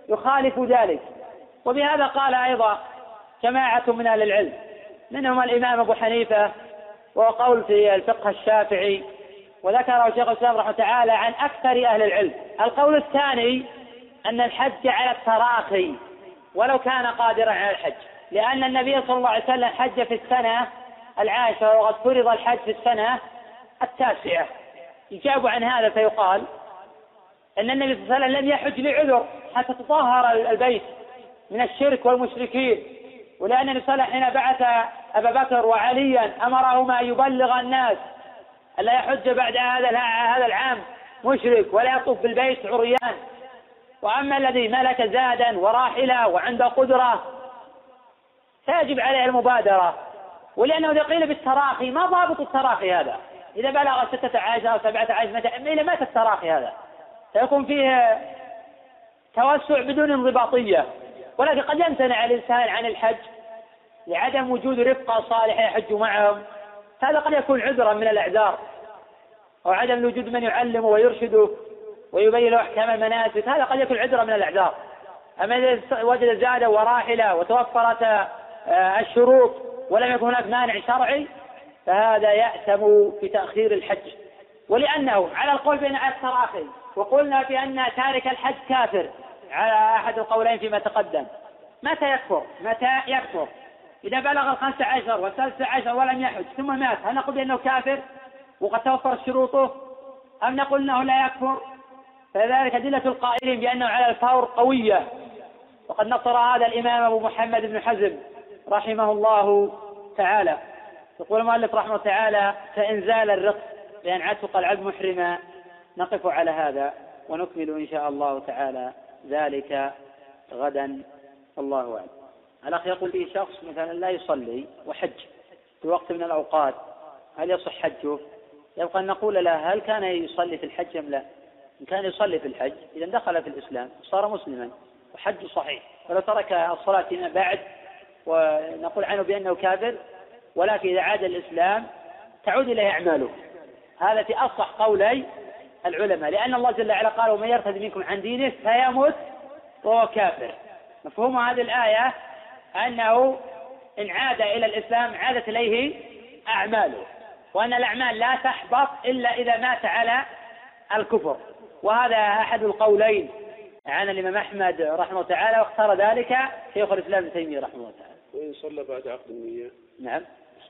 يخالف ذلك. وبهذا قال أيضا جماعة من أهل العلم. منهم الإمام أبو حنيفة وهو قول في الفقه الشافعي وذكره شيخ الإسلام رحمه تعالى عن أكثر أهل العلم. القول الثاني أن الحج على التراخي ولو كان قادرا على الحج. لأن النبي صلى الله عليه وسلم حج في السنة العاشرة وقد فرض الحج في السنة التاسعة. يجاب عن هذا فيقال أن النبي صلى الله عليه وسلم لم يحج لعذر حتى تطهر البيت من الشرك والمشركين. ولأن النبي صلى الله عليه وسلم حين بعث أبا بكر وعليا أمرهما أن يبلغ الناس. ألا يحج بعد هذا هذا العام مشرك ولا يطوف بالبيت عريان. وأما الذي ملك زادا وراحلة وعنده قدرة فيجب عليه المبادرة. ولأنه إذا قيل بالتراخي ما ضابط التراخي هذا. إذا بلغ ستة عشر أو سبعة عشر متى إلى متى التراخي هذا؟ سيكون فيه توسع بدون انضباطية. ولكن قد يمتنع الإنسان عن الحج لعدم وجود رفقة صالحة يحج معهم. هذا قد يكون عذرا من الأعذار أو عدم وجود من يعلمه ويرشده ويبين له أحكام المناسك. هذا قد يكون عذرا من الأعذار. أما إذا وجد زادا وراحلة وتوفرت آه، الشروط ولم يكن هناك مانع شرعي فهذا يأثم بتأخير الحج. ولأنه على القول بين أكثر أخي وقلنا بأن تارك الحج كافر. على أحد القولين فيما تقدم. متى يكفر؟ متى يكفر؟ إذا بلغ الخمسة عشر والثالثة عشر ولم يحج ثم مات هل نقول بأنه كافر؟ وقد توفرت شروطه؟ أم نقول أنه لا يكفر؟ فذلك أدلة القائلين بأنه على الفور قوية. وقد نصر هذا الإمام أبو محمد بن حزم رحمه الله تعالى. يقول المؤلف رحمه الله تعالى فإن زال الرق لأن عتق العبد محرما نقف على هذا ونكمل إن شاء الله تعالى. ذلك غدا الله أعلم الأخ يقول فيه شخص مثلا لا يصلي وحج في وقت من الأوقات هل يصح حجه؟ يبقى أن نقول له هل كان يصلي في الحج أم لا؟ إن كان يصلي في الحج إذا دخل في الإسلام صار مسلما وحج صحيح ولو ترك الصلاة فيما بعد ونقول عنه بأنه كافر ولكن إذا عاد الإسلام تعود إليه أعماله هذا في أصح قولي العلماء لأن الله جل وعلا قال ومن يرتد منكم عن دينه فيمت وهو كافر. مفهوم هذه الآية؟ أنه إن عاد إلى الإسلام عادت إليه أعماله وأن الأعمال لا تحبط إلا إذا مات على الكفر. وهذا أحد القولين عن الإمام أحمد رحمه الله تعالى واختار ذلك شيخ الإسلام ابن تيمية رحمه الله تعالى. وإن صلى بعد عقد النية. نعم.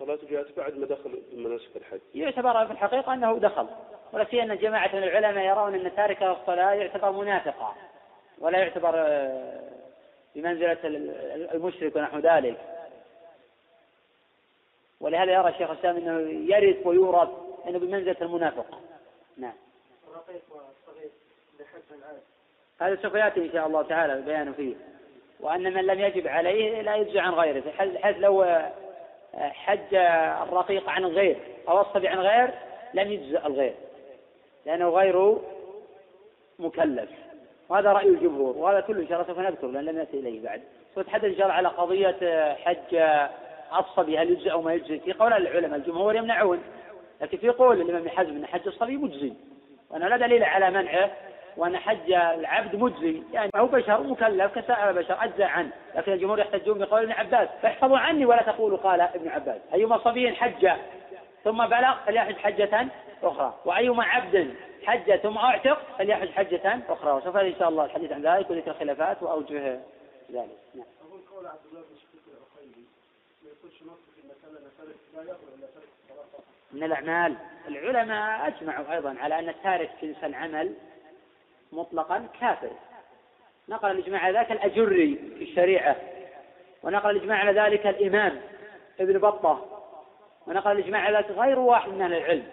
الصلاة جاءت بعد ما دخل مناسك الحج. يعتبر في الحقيقة أنه دخل ولا سيما جماعة من العلماء يرون أن تارك الصلاة يعتبر منافقا ولا يعتبر آه، بمنزلة المشرك ونحو ذلك. ولهذا يرى الشيخ الإسلام أنه يرث ويورث أنه بمنزلة المنافق نعم. هذا سوف يأتي إن شاء الله تعالى البيان فيه. وأن من لم يجب عليه لا يجزي عن غيره. حيث لو حج الرقيق عن الغير أو الصبي عن غير لم يجزأ الغير لأنه غير مكلف. وهذا رأي الجمهور وهذا كله إن شاء الله سوف نذكر لأن لم يأتي إليه بعد. سنتحدث إن شاء الله على قضية حج الصبي هل يجزي أو ما يجزي في قول العلماء الجمهور يمنعون لكن في قول الإمام حزم أن حج الصبي مجزي. وأنه لا دليل على منعه وأن حج العبد مجزي يعني هو بشر مكلف كسائر البشر أجزى عنه لكن الجمهور يحتجون بقول ابن عباس فاحفظوا عني ولا تقولوا قال ابن عباس أيما صبي حج ثم بلغ فليحج حجة أخرى وأيما عبد حج ثم أعتق فليحج حجة أخرى وسوف إن شاء الله الحديث عن ذلك وذكر الخلافات وأوجه ذلك نعم. قول عبد الله بن من الأعمال العلماء أجمعوا أيضا على أن التارك جنس العمل مطلقا كافر. نقل الإجماع على ذلك الأجري في الشريعة ونقل الإجماع على ذلك الإمام ابن بطة ونقل الإجماع على ذلك غير واحد من أهل العلم.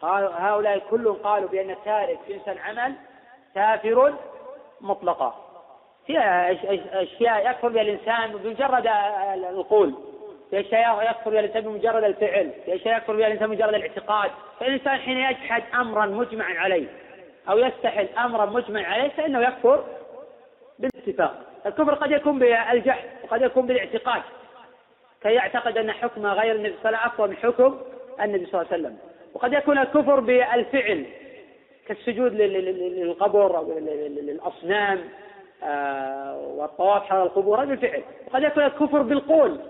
قال هؤلاء كلهم قالوا بأن التارك جنس العمل كافر مطلقا. في أشياء يكفر بها الإنسان بمجرد القول في أشياء يكفر بها الإنسان بمجرد الفعل في أشياء يكفر بها الإنسان بمجرد الاعتقاد. فالإنسان حين يجحد أمرا مجمعا عليه. أو يستحل أمرا مجمع عليه فإنه يكفر بالاتفاق. الكفر قد يكون بالجحد وقد يكون بالاعتقاد كي يعتقد أن حكم غير النبي صلى الله عليه وسلم أقوى من حكم النبي صلى الله عليه وسلم. وقد يكون الكفر بالفعل كالسجود للقبر أو للأصنام آه، والطواف حول القبور هذا بالفعل. وقد يكون الكفر بالقول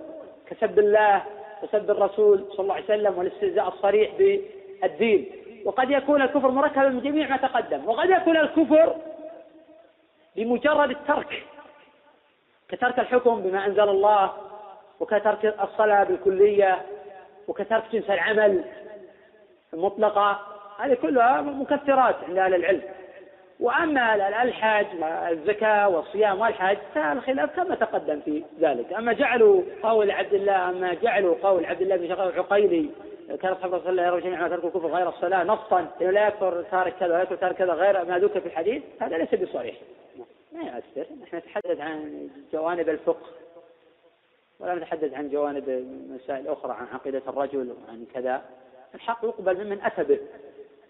كسب الله وسب الرسول صلى الله عليه وسلم والاستهزاء الصريح بالدين. وقد يكون الكفر مركبا من جميع ما تقدم وقد يكون الكفر بمجرد الترك كترك الحكم بما أنزل الله وكترك الصلاة بالكلية وكترك جنس العمل المطلقة هذه كلها مكثرات عند أهل العلم. وأما الحج والزكاة والصيام والحج فالخلاف كما تقدم في ذلك. أما جعلوا قول عبد الله أما جعلوا قول عبد الله بن العقيلي كان اصحاب رسول الله يرون جميعا ترك الكفر غير الصلاة نصا. إنه لا يكفر تارك كذا ولا يكفر تارك كذا غير ما ذكر في الحديث. هذا ليس بصريح. ما يؤثر. نحن نتحدث عن جوانب الفقه. ولا نتحدث عن جوانب مسائل أخرى عن عقيدة الرجل وعن كذا. الحق يقبل ممن اتى به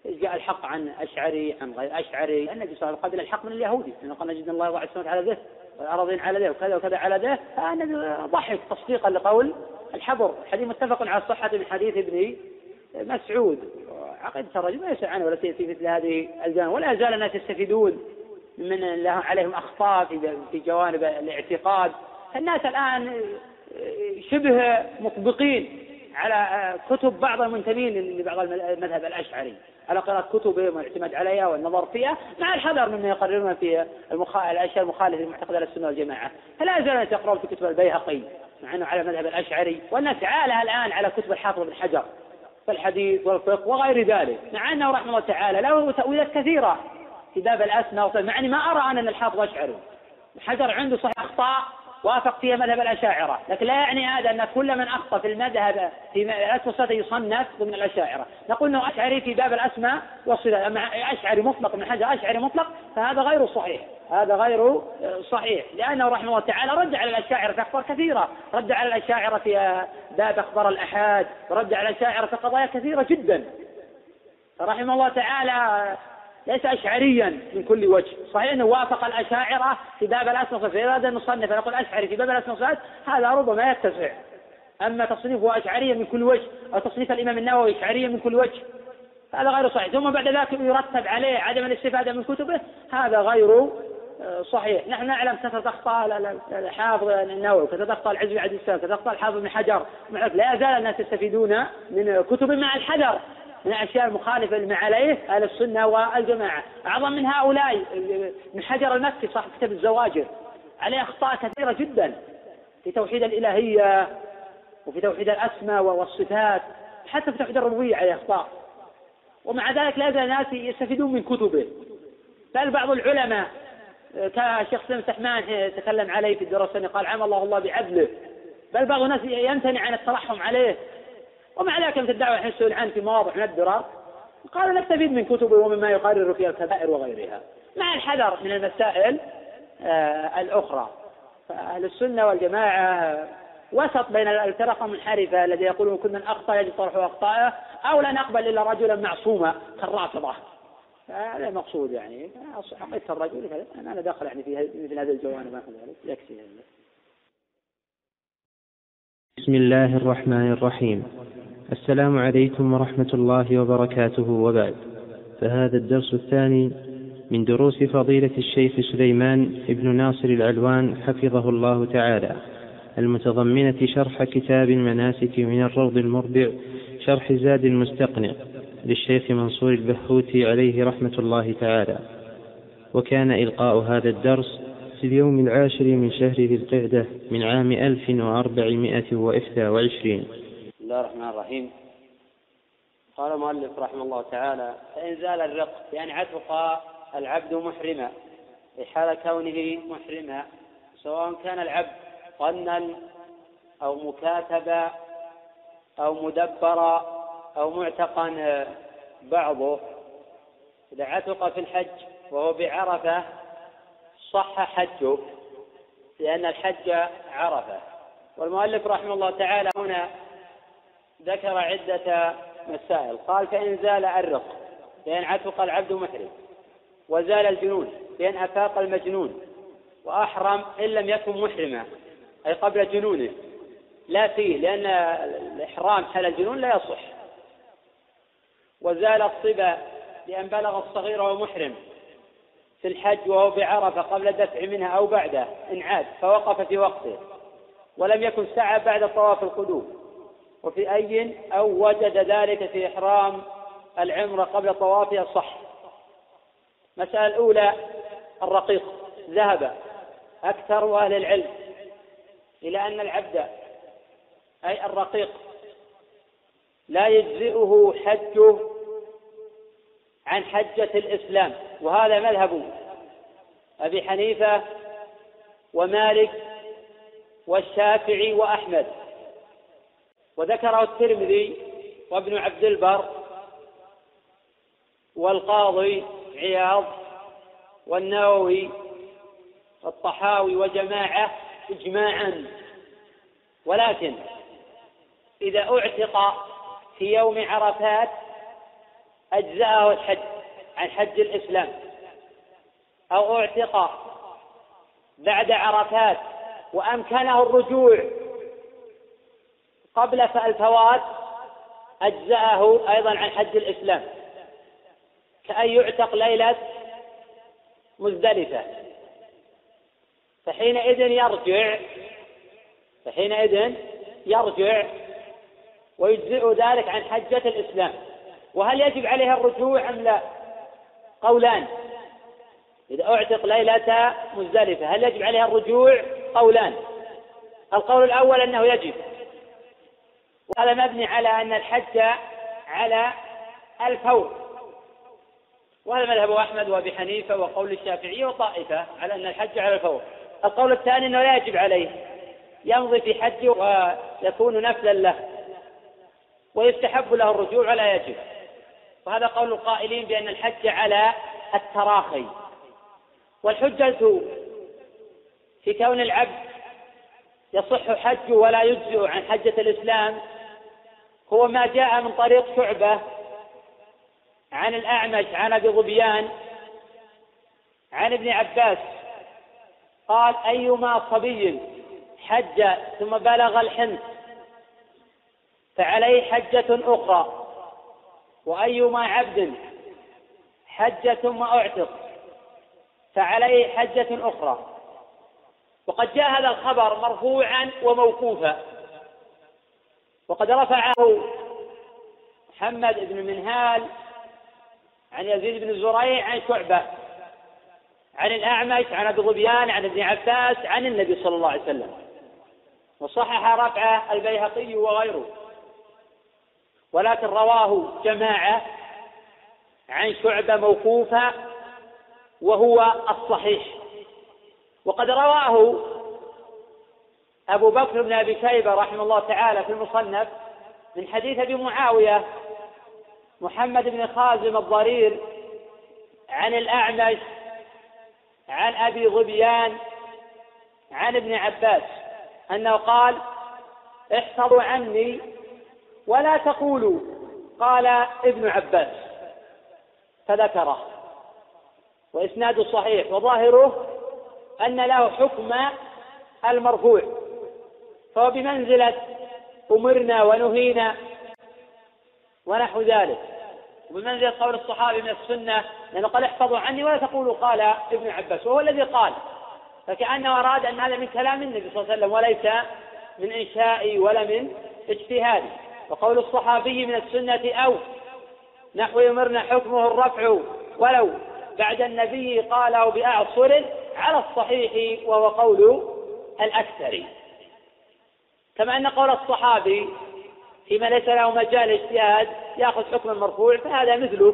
جاء الحق عن أشعري عن غير أشعري. النبي صلى الله عليه وسلم قبل الحق من اليهودي. لأنه قال نجد الله وعد على ذه والارضين على ذه وكذا وكذا على ذه فالنبي ضحك تصديقا لقول الحبر. الحديث متفق على الصحة من حديث ابن مسعود. عقيدة الرجل ما يسأل عنه ولا في مثل هذه الجوانب ولا يزال الناس يستفيدون من عليهم أخطاء في في جوانب الاعتقاد. الناس الآن شبه مطبقين على كتب بعض المنتمين لبعض المذهب الأشعري. على قراءة كتبهم والاعتماد عليها والنظر فيها مع الحذر مما يقررون في المخ... الأشياء المخالفة لمعتقد السنة والجماعة. فلا زال يقرأون في كتب البيهقي مع أنه على المذهب الأشعري والناس عالها الآن على كتب الحافظ بن حجر في الحديث والفقه وغير ذلك. مع أنه رحمه الله تعالى له تأويلات كثيرة في باب الأسماء مع أني ما أرى أن الحافظ أشعري. حجر عنده صحيح أخطاء وافق فيها مذهب الأشاعرة. لكن لا يعني هذا أن كل من أخطأ في المذهب في الأسماء يصنف ضمن الأشاعرة. نقول أنه أشعري في باب الأسماء والصفات. أما أشعري مطلق من حجر أشعري مطلق فهذا غير صحيح. هذا غير صحيح. لأنه رحمه الله تعالى رد على الأشاعرة في أخبار كثيرة. رد على الأشاعرة في باب أخبار الأحاد. ورد على الأشاعرة في قضايا كثيرة جدا. رحمه الله تعالى ليس أشعريا من كل وجه. صحيح أنه وافق الأشاعرة في باب الأسماء إذا أراد المصنف يقول أشعري في باب الأسماء هذا ربما يتسع. أما تصنيفه أشعريا من كل وجه أو تصنيف الإمام النووي أشعريا من كل وجه هذا غير صحيح. ثم بعد ذلك يرتب عليه عدم الاستفادة من كتبه هذا غير آه، صحيح. نحن نعلم كثرة أخطاء الحافظ النووي كثرة أخطاء العزبي عبد السلام كثرة أخطاء الحافظ بن حجر لا يزال الناس يستفيدون من كتب مع الحذر من الأشياء المخالفة لما عليه أهل السنة والجماعة. أعظم من هؤلاء من حجر المكي صاحب كتاب الزواجر. عليه أخطاء كثيرة جدا. في توحيد الإلهية وفي توحيد الأسماء والصفات حتى في توحيد الربوبية عليه أخطاء. ومع ذلك لا يزال الناس يستفيدون من كتبه. بل بعض العلماء كشيخ سلم سحمان تكلم عليه في الدراسة قال عم الله الله بعدله. بل بعض الناس يمتنع عن الترحم عليه. ومع ذلك مثل الدعوة الحين يسأل عنه في مواضع ندرة قال نستفيد من كتبه ومما يقرر فيها الكبائر وغيرها. مع الحذر من المسائل آه الأخرى. فأهل السنة والجماعة وسط بين الفرق المنحرفة الذي يقولون كل من أخطأ يجب طرح أخطائه أو لا نقبل إلا رجلا معصوما كالرافضة. هذا المقصود يعني. حقيقة الرجل أنا داخل يعني في مثل هذا الجوانب ذلك يكفي. بسم الله الرحمن الرحيم. السلام عليكم ورحمة الله وبركاته وبعد. فهذا الدرس الثاني من دروس فضيلة الشيخ سليمان ابن ناصر العلوان حفظه الله تعالى. المتضمنة شرح كتاب المناسك من الروض المربع شرح زاد المستقنع للشيخ منصور البهوتي عليه رحمة الله تعالى. وكان إلقاء هذا الدرس في اليوم العاشر من شهر ذي القعدة من عام 1422 الله الرحمن الرحيم. قال المؤلف رحمه الله تعالى فإن زال الرق يعني عتق العبد محرما في حال كونه محرما سواء كان العبد قنا أو مكاتبا أو مدبرا أو معتقا بعضه إذا عتق في الحج وهو بعرفة صح حجه لأن الحج عرفة. والمؤلف رحمه الله تعالى هنا ذكر عدة مسائل. قال فإن زال الرق بأن عتق العبد محرم. وزال الجنون بأن أفاق المجنون. وأحرم إن لم يكن محرما أي قبل جنونه. لا فيه لأن الإحرام حال الجنون لا يصح. وزال الصبا بأن بلغ الصغير وهو محرم. في الحج وهو بعرفة قبل الدفع منها أو بعده إن عاد فوقف في وقته. ولم يكن سعى بعد طواف القدوم. وفي أي أو وجد ذلك في إحرام العمرة قبل طوافها صح المسألة الأولى الرقيق ذهب أكثر أهل العلم إلى أن العبد أي الرقيق لا يجزئه حجه عن حجة الإسلام. وهذا مذهب أبي حنيفة ومالك والشافعي وأحمد. وذكره الترمذي وابن عبد البر والقاضي عياض والنووي والطحاوي وجماعة إجماعا. ولكن إذا أعتق في يوم عرفات أجزأه الحج عن حج الإسلام. أو أعتق بعد عرفات وأمكنه الرجوع قبل الفوات أجزأه أيضا عن حج الإسلام. كأن يعتق ليلة مزدلفة. فحينئذ يرجع فحينئذ يرجع ويجزئ ذلك عن حجة الإسلام. وهل يجب عليها الرجوع أم لا؟ قولان. إذا أعتق ليلة مزدلفة هل يجب عليها الرجوع؟ قولان. القول الأول أنه يجب. وهذا مبني على أن الحج على الفور. وهذا مذهب أحمد وأبي حنيفة وقول الشافعية وطائفة على أن الحج على الفور. القول الثاني أنه لا يجب عليه. يمضي في حجه ويكون نفلا له. ويستحب له الرجوع ولا يجب. وهذا قول القائلين بأن الحج على التراخي. والحجة في كون العبد يصح حجه ولا يجزئ عن حجة الإسلام هو ما جاء من طريق شعبة عن الأعمش عن أبي ظبيان عن ابن عباس. قال أيما صبي حج ثم بلغ الحنث فعليه حجة أخرى. وأيما عبد حج ثم أعتق فعليه حجة أخرى. وقد جاء هذا الخبر مرفوعا وموقوفا. وقد رفعه محمد بن منهال عن يزيد بن زريع عن شعبة عن الأعمش عن أبي ظبيان عن ابن عباس عن النبي صلى الله عليه وسلم. وصحح رفعه البيهقي وغيره. ولكن رواه جماعة عن شعبة موقوفة وهو الصحيح. وقد رواه أبو بكر بن أبي شيبة رحمه الله تعالى في المصنف من حديث أبي معاوية محمد بن خازم الضرير عن الأعمش عن أبي ظبيان عن ابن عباس أنه قال احفظوا عني ولا تقولوا قال ابن عباس فذكره وإسناد صحيح وظاهره أن له حكم المرفوع. فهو بمنزلة أمرنا ونهينا ونحو ذلك. وبمنزلة قول الصحابي من السنة لأنه قال احفظوا عني ولا تقولوا قال ابن عباس وهو الذي قال. فكأنه أراد أن هذا من كلام النبي صلى الله عليه وسلم وليس من إنشائي ولا من اجتهادي وقول الصحابي من السنة أو نحو يمرنا حكمه الرفع ولو بعد النبي قاله بأعصر على الصحيح وهو قول الأكثر كما أن قول الصحابي فيما ليس له مجال اجتهاد يأخذ حكم المرفوع فهذا مثله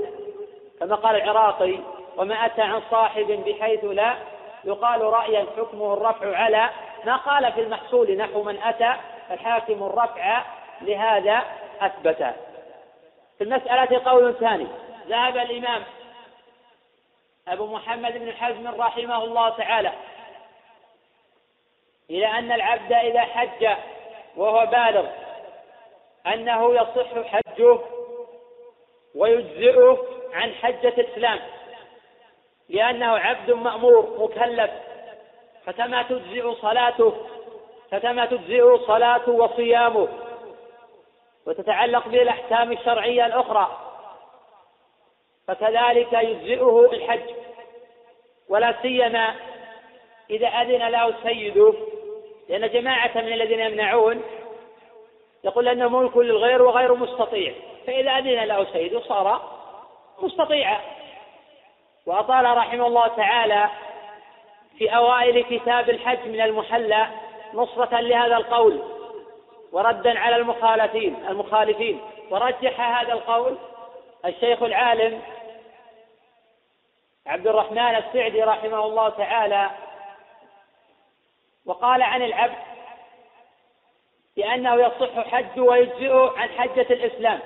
كما قال العراقي وما أتى عن صاحب بحيث لا يقال رأيا حكمه الرفع على ما قال في المحصول نحو من أتى الحاكم الرفع لهذا أثبت. في المسألة قول ثاني ذهب الإمام أبو محمد بن حزم رحمه الله تعالى إلى أن العبد إذا حج وهو بالغ أنه يصح حجه ويجزئه عن حجة الإسلام لأنه عبد مأمور مكلف فكما تجزئ صلاته فكما تجزئ صلاته وصيامه وتتعلق به الأحكام الشرعية الأخرى فكذلك يجزئه الحج ولا سيما إذا أذن له سيده لأن جماعة من الذين يمنعون يقول أنه ملك للغير وغير مستطيع فإذا أذن له سيده صار مستطيعا وأطال رحمه الله تعالى في أوائل كتاب الحج من المحلى نصرة لهذا القول وردا على المخالفين المخالفين. ورجح هذا القول الشيخ العالم عبد الرحمن السعدي رحمه الله تعالى وقال عن العبد بأنه يصح حج ويجزئه عن حجة الإسلام.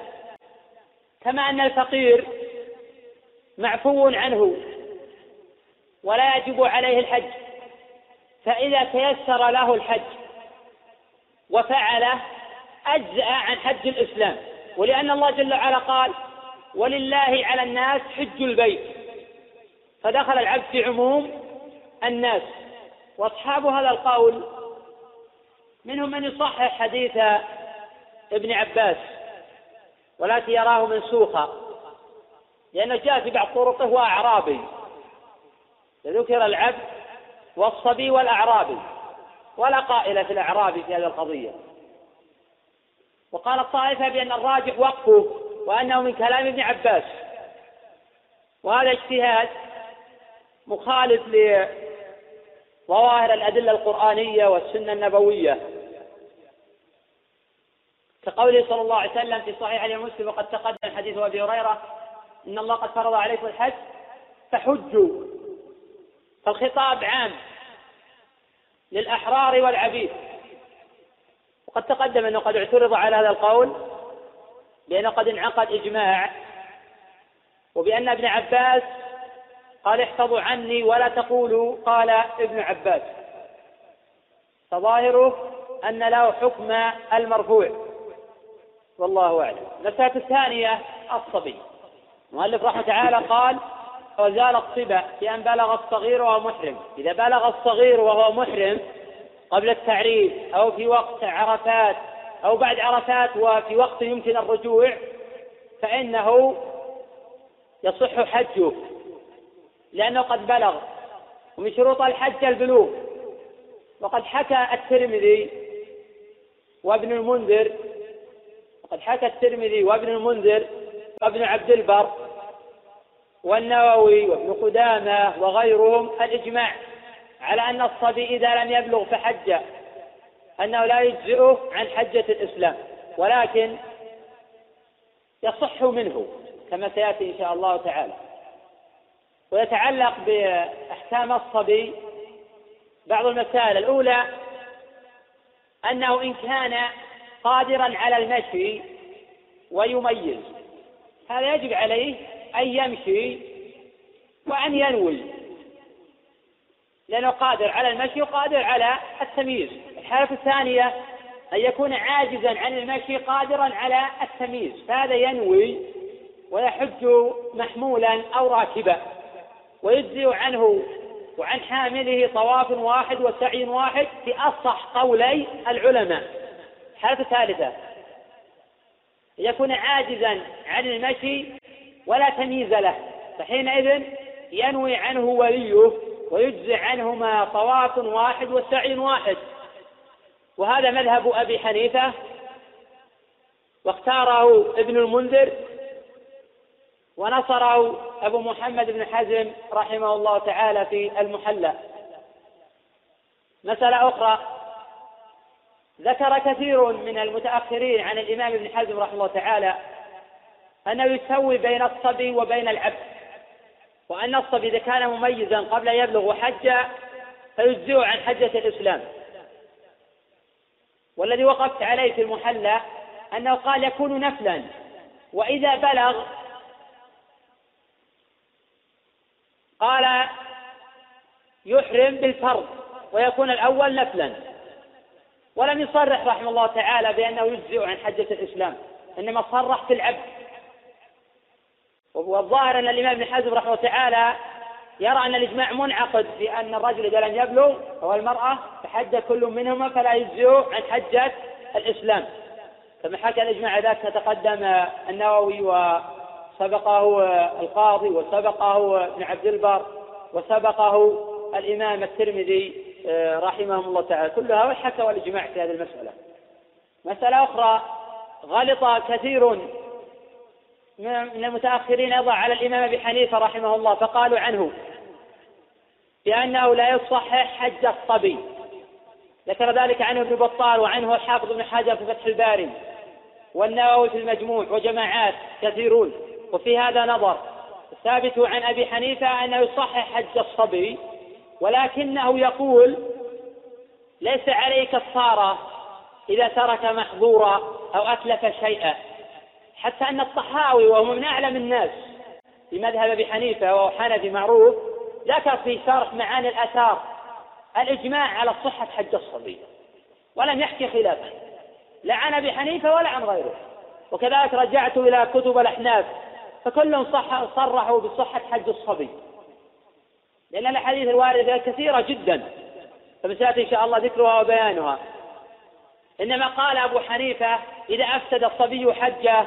كما أن الفقير معفو عنه ولا يجب عليه الحج. فإذا تيسر له الحج وفعله أجزأ عن حج الإسلام. ولأن الله جل وعلا قال ولله على الناس حج البيت فدخل العبد في عموم الناس. وأصحاب هذا القول منهم من يصحح حديث ابن عباس ولكن يراه منسوخا لأنه جاء في بعض طرقه وأعرابي ذكر العبد والصبي والأعرابي ولا قائل في الأعراب في هذه القضية. وقال الطائفة بأن الراجح وقفه وأنه من كلام ابن عباس وهذا اجتهاد مخالف لظواهر الأدلة القرآنية والسنة النبوية. كقوله صلى الله عليه وسلم في صحيح مسلم وقد تقدم حديث أبي هريرة إن الله قد فرض عليكم الحج فحجوا. فالخطاب عام للأحرار والعبيد. وقد تقدم أنه قد اعترض على هذا القول بأنه قد انعقد إجماع وبأن ابن عباس قال احفظوا عني ولا تقولوا قال ابن عباس. فظاهره أن له حكم المرفوع. والله أعلم. المسألة الثانية الصبي. المؤلف رحمه تعالى قال وزال الصبا بأن بلغ الصغير وهو محرم. إذا بلغ الصغير وهو محرم قبل التعريف أو في وقت عرفات أو بعد عرفات وفي وقت يمكن الرجوع فإنه يصح حجه. لأنه قد بلغ. ومن شروط الحج البلوغ. وقد حكى الترمذي وابن المنذر. وقد حكى الترمذي وابن المنذر وابن عبد البر والنووي وابن قدامة وغيرهم الإجماع على أن الصبي إذا لم يبلغ فحج أنه لا يجزئه عن حجة الإسلام. ولكن يصح منه كما سيأتي إن شاء الله تعالى. ويتعلق بأحكام الصبي بعض المسائل. الأولى أنه إن كان قادرا على المشي ويميز هذا يجب عليه أن يمشي وأن ينوي لأنه قادر على المشي وقادر على التمييز. الحالة الثانية أن يكون عاجزا عن المشي قادرا على التمييز فهذا ينوي ويحج محمولا أو راكبا. ويجزئ عنه وعن حامله طواف واحد وسعي واحد في أصح قولي العلماء. الحالة الثالثة أن يكون عاجزا عن المشي ولا تمييز له. فحينئذ ينوي عنه وليه ويجزي عنهما طواف واحد وسعي واحد. وهذا مذهب أبي حنيفة واختاره ابن المنذر ونصره أبو محمد بن حزم رحمه الله تعالى في المحلى مسألة أخرى. ذكر كثير من المتأخرين عن الإمام ابن حزم رحمه الله تعالى أنه يسوي بين الصبي وبين العبد وأن الصبي إذا كان مميزا قبل أن يبلغ وحج فيجزئه عن حجة الإسلام. والذي وقفت عليه في المحلى أنه قال يكون نفلا وإذا بلغ قال يحرم بالفرض ويكون الأول نفلا. ولم يصرح رحمه الله تعالى بأنه يجزئ عن حجة الإسلام إنما صرح في العبد. والظاهر أن الإمام ابن حزم رحمه الله تعالى يرى أن الإجماع منعقد في أن الرجل إذا لم يبلغ أو المرأة فحج كل منهما فلا يجزئ عن حجة الإسلام. كما حكى الإجماع ذاك تقدم النووي وسبقه القاضي وسبقه ابن عبد البر وسبقه الإمام الترمذي آه، رحمهم الله تعالى. كلها وحكى الإجماع في هذه المسألة. مسألة أخرى غلط كثير من المتأخرين أيضا على الإمام أبي حنيفة رحمه الله فقالوا عنه بأنه لا يصحح حج الصبي ذكر ذلك عنه ابن بطال وعنه الحافظ بن حجر في فتح الباري والنووي في المجموع وجماعات كثيرون. وفي هذا نظر. الثابت عن أبي حنيفة أنه يصحح حج الصبي ولكنه يقول ليس عليه كفارة إذا ترك محظورا أو أتلف شيئا حتى أن الطحاوي وهو من أعلم الناس في مذهب أبي حنيفة وهو حنفي معروف ذكر في شرح معاني الآثار الإجماع على صحة حج الصبي ولم يحكي خلافا لا عن أبي حنيفة ولا عن غيره. وكذلك رجعت إلى كتب الأحناف فكلهم صح صرحوا بصحة حج الصبي. لأن الأحاديث الواردة كثيرة جدا. فسيأتي إن شاء الله ذكرها وبيانها. إنما قال أبو حنيفة إذا أفسد الصبي حجه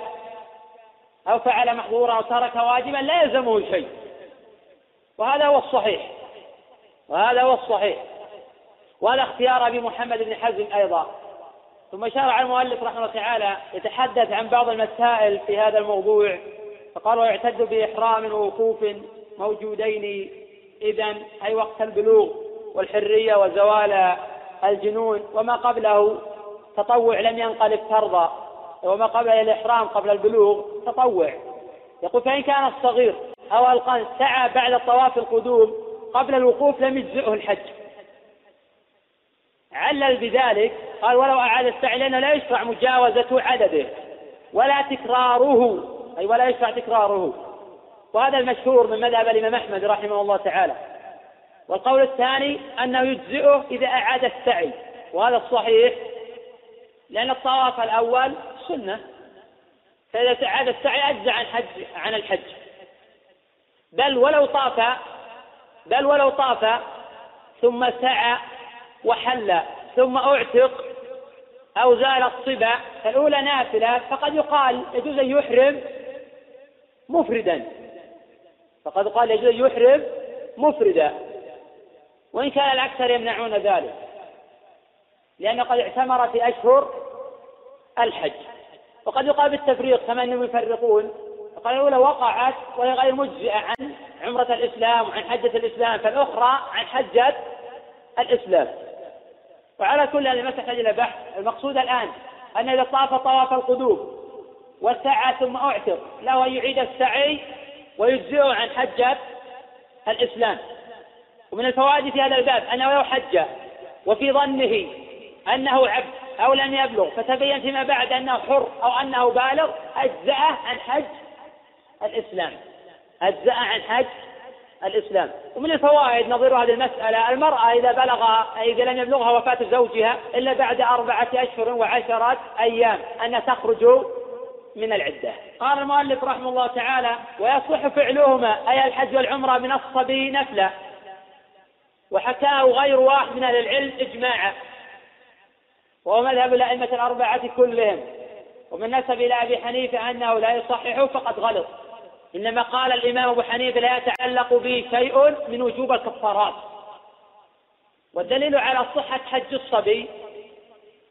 أو فعل محظورا أو ترك واجبا لا يلزمه شيء. وهذا هو الصحيح. وهذا هو الصحيح. وهذا اختيار أبي محمد بن حزم أيضا. ثم شرع المؤلف رحمه الله تعالى يتحدث عن بعض المسائل في هذا الموضوع. فقال ويعتد بإحرام ووقوف موجودين إذا أي وقت البلوغ والحرية وزوال الجنون. وما قبله تطوع لم ينقلب فرضا. وما قبل الإحرام قبل البلوغ تطوع. يقول فإن كان الصغير أو القن سعى بعد طواف القدوم قبل الوقوف لم يجزئه الحج. علل بذلك قال ولو أعاد السعي لأنه لا يشرع مجاوزة عدده ولا تكراره. أي ولا يشرع تكراره. وهذا المشهور من مذهب الإمام أحمد رحمه الله تعالى. والقول الثاني أنه يجزئه إذا أعاد السعي. وهذا الصحيح لأن الطواف الأول سنة. فإذا أعاد السعي أجزى عن حج عن الحج. بل ولو طاف بل ولو طاف ثم سعى وحل ثم أعتق أو زال الصبا فالأولى نافلة. فقد يقال يجوز أن يحرم مفردا. فقد قال يجوز يحرم مفردا. وإن كان الأكثر يمنعون ذلك. لأنه قد اعتمر في أشهر الحج. وقد يقال بالتفريق كما أنهم يفرقون؟ فقال الأولى وقعت وهي غير مجزئة عن عمرة الإسلام وعن حجة الإسلام فالأخرى عن حجة الإسلام. وعلى كل هذه ما تحتاج إلى بحث. المقصود الآن أن إذا طاف طواف القدوم. وسعى ثم أعتق. له أن يعيد السعي ويجزئه عن حجة الإسلام. ومن الفوائد في هذا الباب أنه لو حج وفي ظنه أنه عبد أو لم يبلغ فتبين فيما بعد أنه حر أو أنه بالغ أجزأه عن حج الإسلام. أجزأ عن حج الإسلام. ومن الفوائد نظير هذه المسألة المرأة إذا بلغ إذا لم يبلغها وفاة زوجها إلا بعد أربعة أشهر وعشرة أيام أنها تخرج من العدة. قال المؤلف رحمه الله تعالى ويصح فعلهما أي الحج والعمرة من الصبي نفلا وحكاه غير واحد من أهل العلم إجماعا. وهو مذهب الأئمة الأربعة كلهم. ومن نسب إلى أبي حنيفة أنه لا يصحح فقد غلط. إنما قال الإمام أبو حنيفة لا يتعلق به شيء من وجوب الكفارات. والدليل على صحة حج الصبي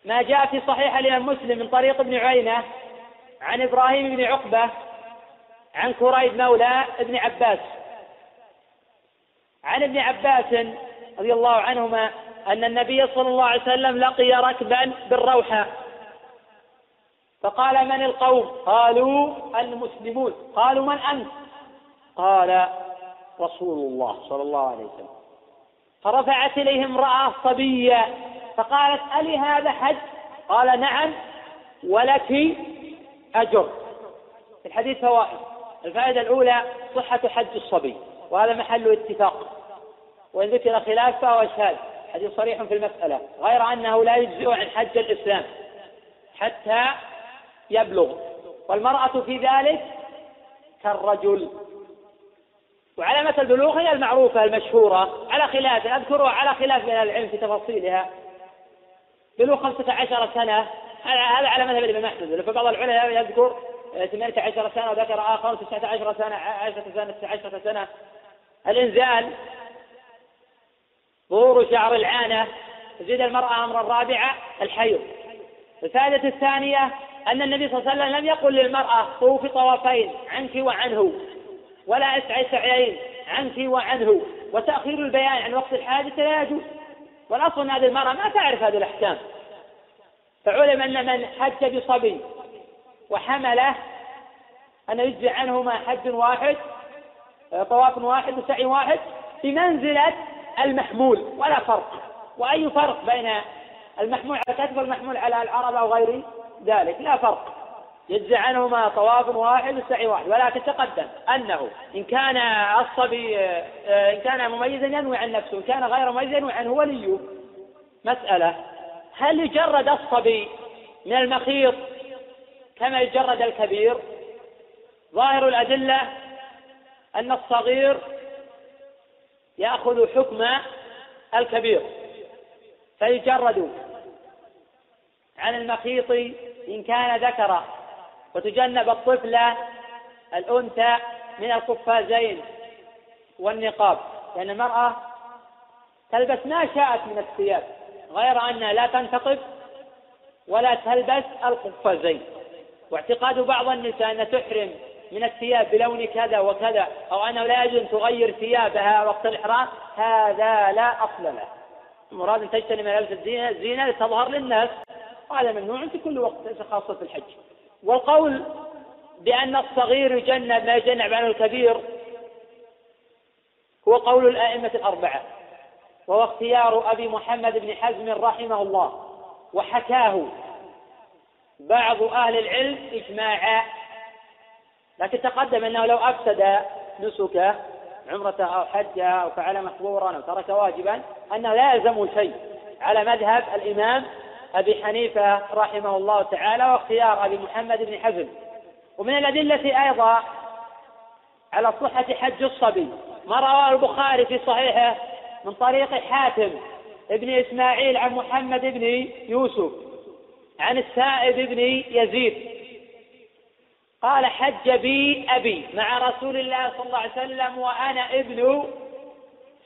ما جاء في صحيح الإمام مسلم من طريق ابن عيينة عن إبراهيم بن عقبة عن كريب مولى ابن عباس. عن ابن عباس رضي الله عنهما أن النبي صلى الله عليه وسلم لقي ركبا بالروحة. فقال من القوم؟ قالوا المسلمون. قالوا من أنت؟ قال رسول الله صلى الله عليه وسلم. فرفعت إليه امرأة صبية فقالت ألي هذا حج؟ قال نعم ولك أجر. في الحديث فوائد. الفائدة الأولى صحة حج الصبي. وهذا محل اتفاق. وإن ذكر خلاف فهو شاذ حديث صريح في المسألة. غير أنه لا يجزئ عن حج الإسلام. حتى يبلغ. والمرأة في ذلك كالرجل. وعلامة البلوغ هي المعروفة المشهورة على خلاف أذكرها على خلاف من العلم في تفاصيلها. بلوغ خمسة عشر سنة هذا على مذهب الإمام أحمد. فبعض العلماء يذكر ثمانية عشر سنة وذكر آخر تسعة عشر سنة عشرة سنة تسعة عشرة سنة. الإنزال ظهور شعر العانة تزيد المرأة أمر الرابعة الحيض. الفائدة الثانية أن النبي صلى الله عليه وسلم لم يقل للمرأة طوفي طوافين عنك وعنه. ولا إسعي سعيين عنك وعنه. وتأخير البيان عن وقت الحادثة لا يجوز. والأصل أن هذه المرأة ما تعرف هذه الأحكام. فعلم أن من حج بصبي وحمله أن يجزي عنهما حج واحد طواف واحد وسعي واحد بمنزلة المحمول ولا فرق. وأي فرق بين المحمول على الكتف والمحمول على العرب أو غير ذلك؟ لا فرق. يجزي عنهما طواف واحد وسعي واحد. ولكن تقدم أنه إن كان الصبي إن كان مميزا ينوي عن نفسه إن كان غير مميز ينوي عنه وليه. مسألة هل يجرد الصبي من المخيط كما يجرد الكبير؟ ظاهر الأدلة أن الصغير يأخذ حكم الكبير فيجرد عن المخيط إن كان ذكرا وتجنب الطفل الأنثى من القفازين والنقاب لأن المرأة تلبس ما شاءت من الثياب. غير أنها لا تنتقب ولا تلبس القفازين واعتقاد بعض النساء أن تحرم من الثياب بلون كذا وكذا أو أنه لا يجوز أن تغير ثيابها وقت الإحرام. هذا لا أصل له. المراد أن تجتنب ملابس الزينة لتظهر للناس. وهذا ممنوع في كل وقت ليس خاصة في الحج. والقول بأن الصغير يجنب ما يجنب عنه الكبير هو قول الأئمة الأربعة. وهو اختيار أبي محمد بن حزم رحمه الله. وحكاه بعض أهل العلم إجماعا. لكن تقدم أنه لو أفسد نسكه عمرته أو حجة أو فعل مقبورا أو ترك واجبا أنه لا يلزم شيء. على مذهب الإمام أبي حنيفة رحمه الله تعالى واختيار أبي محمد بن حزم. ومن الأدلة أيضا على صحة حج الصبي ما رواه البخاري في صحيحه من طريق حاتم ابن إسماعيل عن محمد بن يوسف عن السائب بن يزيد. قال حج بي أبي مع رسول الله صلى الله عليه وسلم وأنا ابن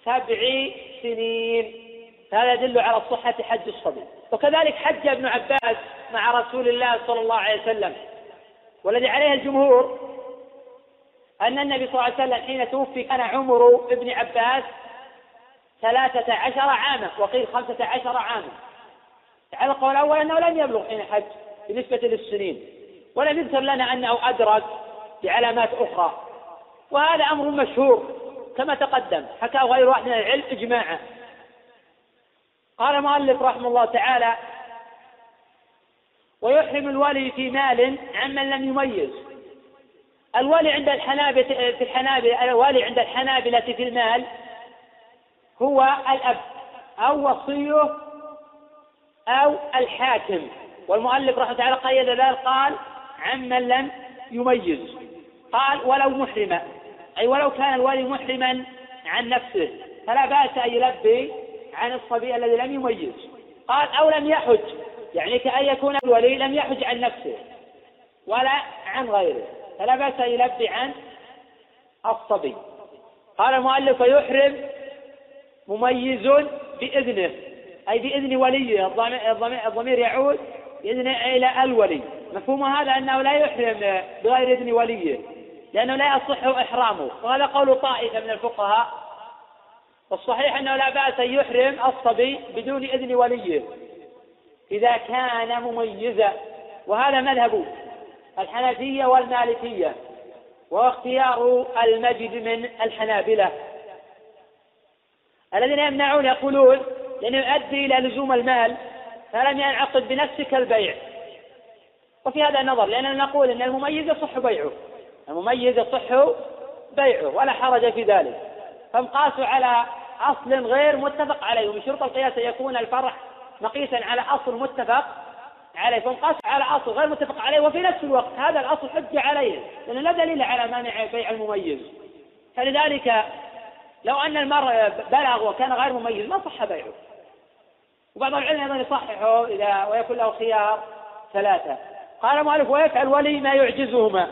سبع سنين. هذا يدل على صحة حج الصبي. وكذلك حج ابن عباس مع رسول الله صلى الله عليه وسلم. والذي عليه الجمهور أن النبي صلى الله عليه وسلم حين توفي كان عمر ابن عباس ثلاثة عشر عاما وقيل خمسة عشر عاما. على القول الأول أنه لم يبلغ حين حج بالنسبة للسنين ولم يذكر لنا أنه أدرك بعلامات أخرى. وهذا أمر مشهور كما تقدم حكى غير واحد من العلم إجماعا. قال المؤلف رحمه الله تعالى ويحرم الولي في مال عمن لم يميز. الولي عند الحنابلة في الحنابلة الولي عند الحنابلة في المال هو الأب أو وصيه أو الحاكم. والمؤلف رحمه الله قيد ذلك قال عمن لم يميز. قال ولو محرما أي ولو كان الولي محرما عن نفسه فلا بأس أن يلبي عن الصبي الذي لم يميز. قال أو لم يحج يعني كأن يكون الولي لم يحج عن نفسه ولا عن غيره فلا بأس أن يلبي عن الصبي. قال المؤلف يحرم مميز بإذنه. أي بإذن وليه. الضمير يعود بإذن إلى الولي. مفهوم هذا؟ أنه لا يحرم بغير إذن وليه. لأنه لا يصح إحرامه. وهذا قول طائفة من الفقهاء. والصحيح أنه لا بأس أن يحرم الصبي بدون إذن وليه. إذا كان مميزا. وهذا مذهب الحنفية والمالكية. واختيار المجد من الحنابلة. الذين يمنعون يقولون لأنه يؤدي إلى لزوم المال فلم ينعقد بنفسك البيع. وفي هذا نظر لأننا نقول أن المميز يصح بيعه. المميز يصح بيعه ولا حرج في ذلك. فهم قاسوا على أصل غير متفق عليه. ومن شروط القياس أن يكون الفرع مقيسا على أصل متفق عليه. فهم قاسوا على أصل غير متفق عليه وفي نفس الوقت هذا الأصل حجة عليه. لأنه لا دليل على مانع بيع المميز. فلذلك لو أن المرء بلغ وكان غير مميز ما صح بيعه. وبعض العلم أيضا يصححه إذا ويكون له خيار ثلاثة. قال المؤلف ويفعل ولي ما يعجزهما.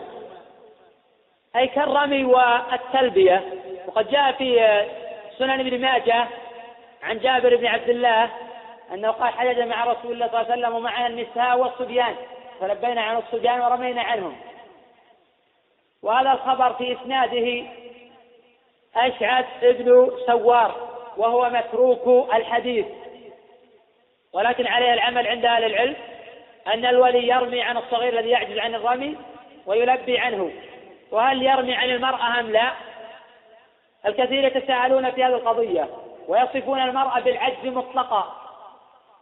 أي كالرمي والتلبية. وقد جاء في سنن ابن ماجه عن جابر بن عبد الله أنه قال حجج مع رسول الله صلى الله عليه وسلم ومعنا النساء والصبيان. فلبينا عن الصبيان ورمينا عنهم. وهذا الخبر في إسناده أشعث ابن سوار وهو متروك الحديث. ولكن عليه العمل عند أهل العلم أن الولي يرمي عن الصغير الذي يعجز عن الرمي ويلبي عنه. وهل يرمي عن المرأة أم لا؟ الكثير يتساءلون في هذه القضية ويصفون المرأة بالعجز مطلقا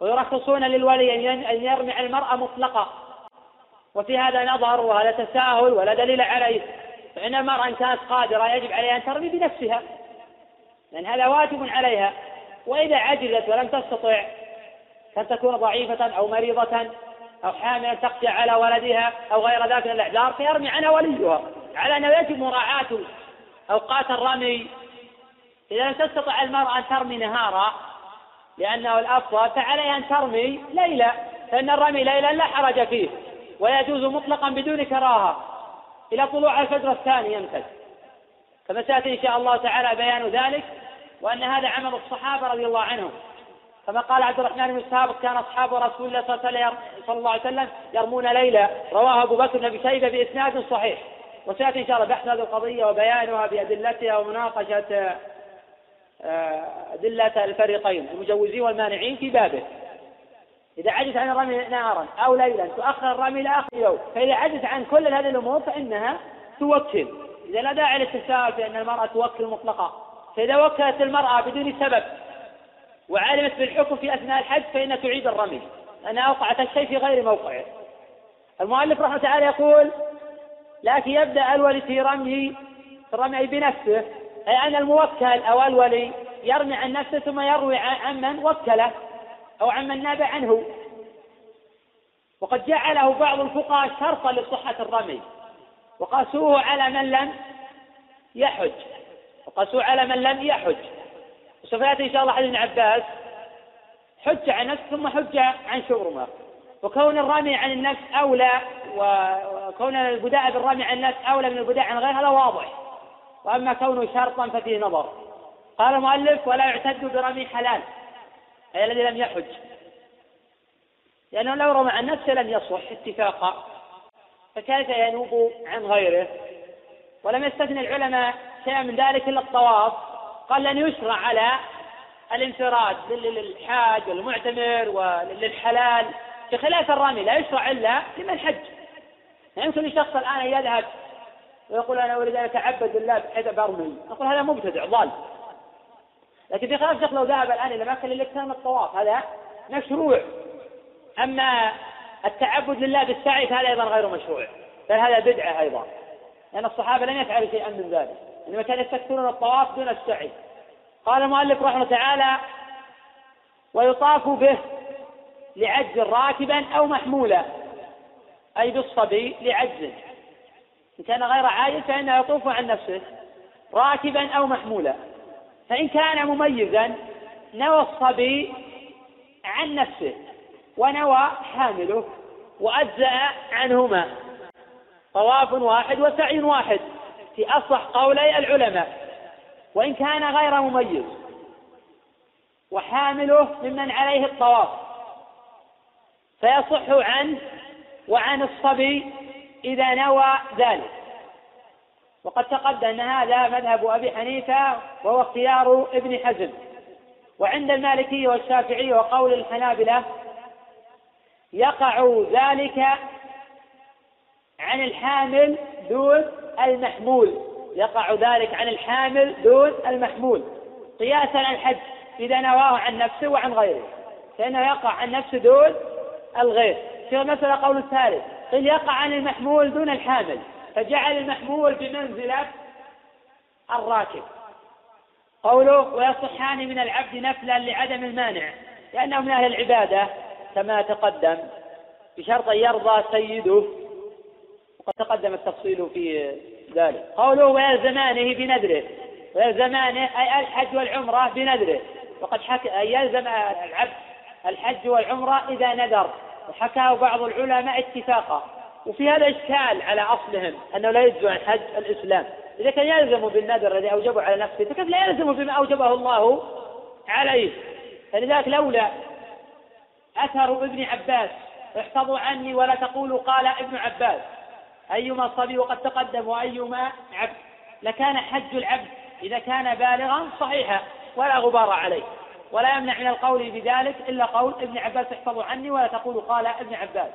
ويرخصون للولي أن يرمي عن المرأة مطلقا. وفي هذا نظر وهذا تساهل ولا دليل عليه. فإن المرأة إن كانت قادرة يجب عليها أن ترمي بنفسها لأن هذا واجب عليها. وإذا عجزت ولم تستطع كان تكون ضعيفة أو مريضة أو حاملا تخشى على ولدها أو غير ذلك من الأعذار فيرمي عنها وليها. على أنه يجب مراعاة أوقات الرمي. إذا لم تستطع المرأة أن ترمي نهارا لأنه الأفضل فعليها أن ترمي ليلا فإن الرمي ليلا لا حرج فيه ويجوز مطلقا بدون كراهة. إلى طلوع الفجر الثاني يمتد. كما سيأتي إن شاء الله تعالى بيان ذلك وأن هذا عمل الصحابة رضي الله عنهم. كما قال عبد الرحمن بن سابق كان أصحاب رسول الله صلى الله عليه وسلم يرمون ليلة رواه أبو بكر بن شيبة بإسناد صحيح. وسيأتي إن شاء الله بحث هذه القضية وبيانها بأدلتها ومناقشة آه، أدلة الفريقين المجوزين والمانعين في بابه. إذا عجز عن الرمي نهارا أو ليلا تؤخر الرمي إلى آخر يوم. فإذا عجز عن كل هذه الأمور فإنها توكل. إذا لا داعي للتساؤل في أن المرأة توكل مطلقا فإذا وكلت المرأة بدون سبب وعلمت بالحكم في أثناء الحج فإنها تعيد الرمي. لأنها أوقعت الشيء في غير موقعه. المؤلف رحمة تعالى يقول لكن يبدأ الولي في رمي الرمي بنفسه أي أن الموكل أو الولي يرمي عن نفسه ثم يروي عن من وكله. أو عمن ناب عنه. وقد جعله بعض الفقهاء شرطا لصحة الرمي. وقاسوه على من لم يحج. وقاسوه على من لم يحج. وسوف يأتي إن شاء الله حديث ابن عباس. حج عن نفس ثم حج عن شبرمة وكون الرمي عن النفس أولى وكون البداء بالرمي عن النفس أولى من البداء عن غيرها هذا واضح. وأما كونه شرطا ففيه نظر. قال المؤلف ولا يعتد برمي حلال. أي الذي لم يحج. لأنه لو رمى عن نفسه لم يصح اتفاقا. فكيف ينوب عن غيره؟ ولم يستثني العلماء شيئا من ذلك إلا الطواف. قال لن يشرع على الانفراد للحاج والمعتمر وللحلال بخلاف الرمي. لا يشرع إلا لمن حج. يمكن لشخص الآن يذهب ويقول أنا أريد أن أتعبد بالله بحيث برمي نقول هذا مبتدع ضال. لكن في خلاف شيخ لو ذهب الآن إلى مكة من الطواف. هذا مشروع. أما التعبد لله بالسعي فهذا أيضا غير مشروع. بل هذا بدعة أيضا. لأن الصحابة لم يفعلوا شيئا من ذلك. إنما كانوا يستكثرون الطواف دون السعي. قال المؤلف رحمه تعالى ويطاف به لعجز راكبا أو محمولا. أي بالصبي لعجز. إن كان غير عاجز فإنه يطوف عن نفسه راكبا أو محمولا. فإن كان مميزا نوى الصبي عن نفسه ونوى حامله وأجزأ عنهما. طواف واحد وسعي واحد في أصح قولي العلماء. وإن كان غير مميز وحامله ممن عليه الطواف. فيصح عنه وعن الصبي إذا نوى ذلك. وقد تقدم أن هذا مذهب أبي حنيفة وهو اختيار ابن حزم. وعند المالكية والشافعية وقول الحنابلة يقع ذلك عن الحامل دون المحمول. يقع ذلك عن الحامل دون المحمول. قياسا على الحج إذا نواه عن نفسه وعن غيره. فإنه يقع عن نفسه دون الغير. في المسألة قول الثالث قيل يقع عن المحمول دون الحامل. فجعل المحمول بمنزلة الراكب. قوله ويصحان من العبد نفلا لعدم المانع. لأنه من أهل العبادة كما تقدم. بشرط أن يرضى سيده. وقد تقدم التفصيل في ذلك. قوله ويلزمانه بنذره. ويلزمانه أي الحج والعمرة بنذره. وقد حكى يلزم العبد الحج والعمرة إذا نذر. وحكاه بعض العلماء اتفاقا. وفي هذا إشكال على أصلهم أنه لا يجزم عن حج الإسلام. إذا كان يلزم بالنذر الذي أوجبه على نفسه فكيف لا يلزم بما أوجبه الله عليه؟ فلذلك لولا أثر ابن عباس احفظوا عني ولا تقولوا قال ابن عباس أيما صبي وقد تقدم وأيما عبد لكان حج العبد إذا كان بالغا صحيحا ولا غبار عليه. ولا يمنع من القول بذلك إلا قول ابن عباس احفظوا عني ولا تقولوا قال ابن عباس.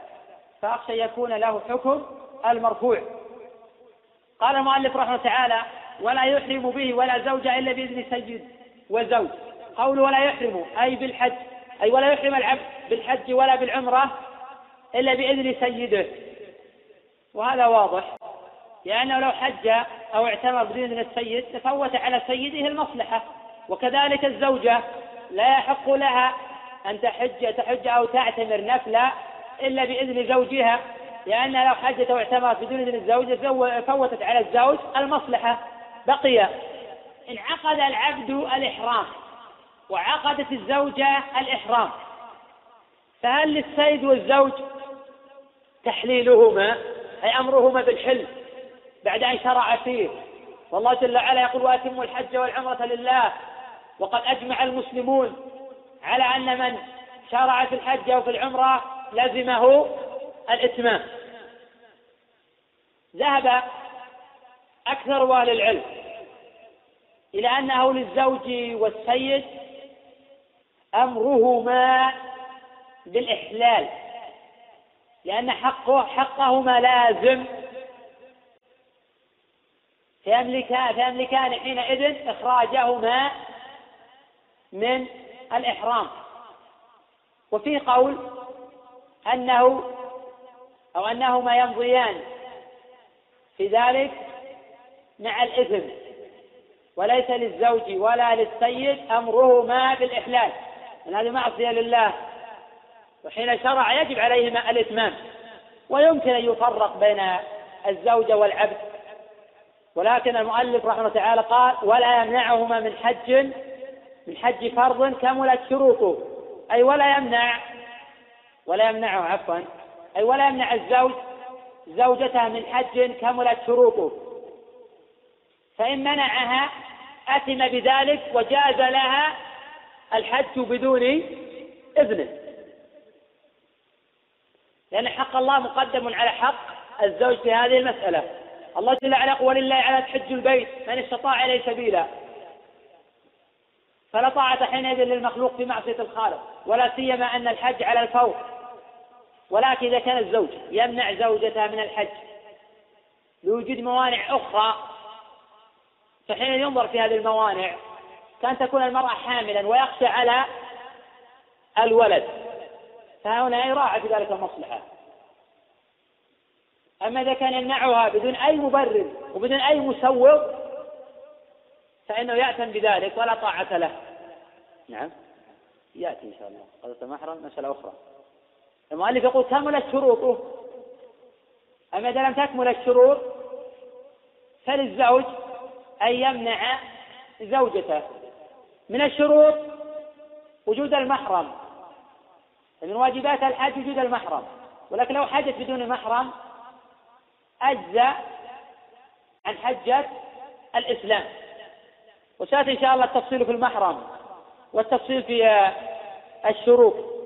فأخشى يكون له حكم المرفوع. قال المؤلف رحمه الله تعالى ولا يحرم به ولا زوج إلا بإذن سيد وزوج قول ولا يحرم أي بالحج أي ولا يحرم العبد بالحج ولا بالعمرة إلا بإذن سيده. وهذا واضح لأنه لو حج أو اعتمر بدون إذن السيد تفوت على سيده المصلحة وكذلك الزوجة لا يحق لها أن تحج تحج أو تعتمر نفلا إلا بإذن زوجها لأنها لو حجت أو اعتمرت بدون إذن الزوج فوتت على الزوج المصلحة بقي. انعقد العبد الإحرام وعقدت الزوجة الإحرام فهل للسيد والزوج تحليلهما؟ أي أمرهما بالحل بعد أن شرع فيه؟ والله جل وعلا يقول وأتموا الحج والعمرة لله وقد أجمع المسلمون على أن من شرع في الحج أو في العمرة لزمه الإتمام. ذهب أكثر أهل العلم إلى أنه للزوج والسيد أمرهما بالإحلال لأن حقه حقهما لازم. فيملكان فيملكان حينئذ إخراجهما من الإحرام. وفي قول أنه أو أنهما يمضيان. في ذلك مع الإثم وليس للزوج ولا للسيد أمرهما بالإحلال. من هذه معصية لله وحين شرع يجب عليهما الإتمام ويمكن أن يفرق بين الزوجة والعبد. ولكن المؤلف رحمه الله تعالى قال ولا يمنعهما من حج من حج فرض كملت شروطه. أي ولا يمنع ولا يمنعه عفوا. أي ولا يمنع الزوج زوجته من حج كملت شروطه. فإن منعها أثم بذلك وجاز لها الحج بدون إذنه. لأن حق الله مقدم على حق الزوج في هذه المسألة. الله جل وعلا ولله على حج البيت من استطاع إليه سبيلا. فلا طاعة حينئذ للمخلوق في معصية الخالق ولا سيما أن الحج على الفور. ولكن إذا كان الزوج يمنع زوجته من الحج لوجود موانع أخرى. فحين ينظر في هذه الموانع كان تكون المرأة حاملا ويخشى على الولد. فهنا يراعى في ذلك المصلحة. أما إذا كان يمنعها بدون أي مبرر وبدون أي مسوغ فإنه يأتم بذلك ولا طاعة له. نعم. يأتي إن شاء الله. قضية محرم مسألة أخرى. المؤلف يقول كملت شروطه أما إذا لم تكمل الشروط فللزوج أن يمنع زوجته. من الشروط وجود المحرم. من واجبات الحج وجود المحرم. ولكن لو حجت بدون محرم أجزى عن حجة الإسلام. وسيأتي إن شاء الله التفصيل في المحرم والتفصيل في الشروط.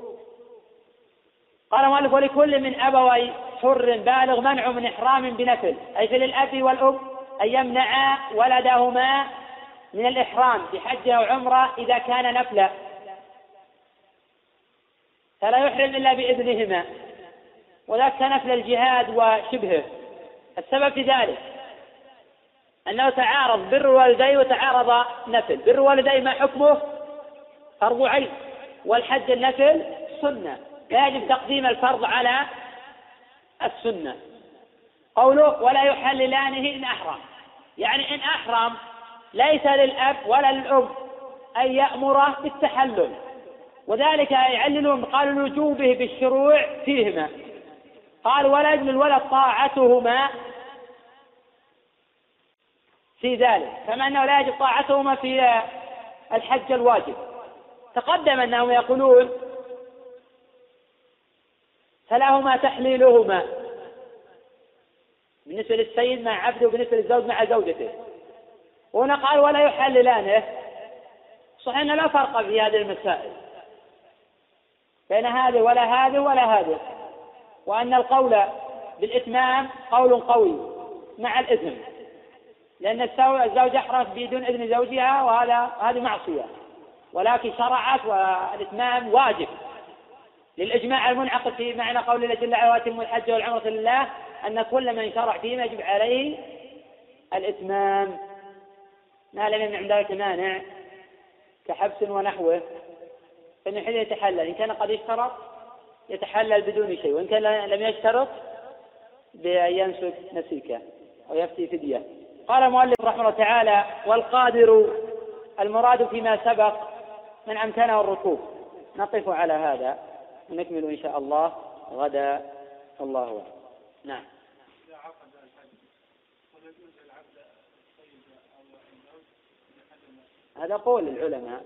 قال مؤلف ولكل من أبوي حر بالغ منع من إحرام بنفل أي فللأب والأم أن يمنع ولدهما من الإحرام بحج أو عمرة إذا كان نفلا. فلا يحرم إلا بإذنهما وذاك نفل الجهاد وشبهه. السبب في ذلك أنه تعارض بر الوالدين وتعارض نفل. بر الوالدين ما حكمه؟ فرض عين والحج النفل سنة. يجب تقديم الفرض على السنة. قوله ولا يحللانه إن أحرم. يعني إن أحرم ليس للأب ولا للأم أن يأمره بالتحلل. وذلك يعللون قالوا لوجوبه بالشروع فيهما. قال ولا يجب للولد طاعتهما في ذلك. كما أنه لا يجب طاعتهما في الحج الواجب. تقدم أنهم يقولون فلهما تحليلهما. بالنسبة للسيد مع عبده وبالنسبة للزوج مع زوجته. وهنا قال ولا يحللانه. صحيح أنه لا فرق في هذه المسائل. بين هذه ولا هذه ولا هذه. وأن القول بالإتمام قول قوي مع الإثم لأن الزوجة أحرمت بدون إذن زوجها وهذا هذه معصية. ولكن شرعت والإتمام واجب. للإجماع المنعقد في معنى قول الله جل وعلا وأتم الحج والعمرة لله أن كل من شرع فيما يجب عليه الإتمام. ما لم يمنع من ذلك مانع كحبس ونحوه. فإنه حين يتحلل إن كان قد اشترط يتحلل بدون شيء وإن كان لم يشترط بأن ينسك نسيكه أو يفتي فدية. قال المؤلف رحمه الله تعالى والقادر المراد فيما سبق من أمكنه الركوب. نقف على هذا. ونكمل إن شاء الله غدا. الله أعلم. نعم. هذا قول العلماء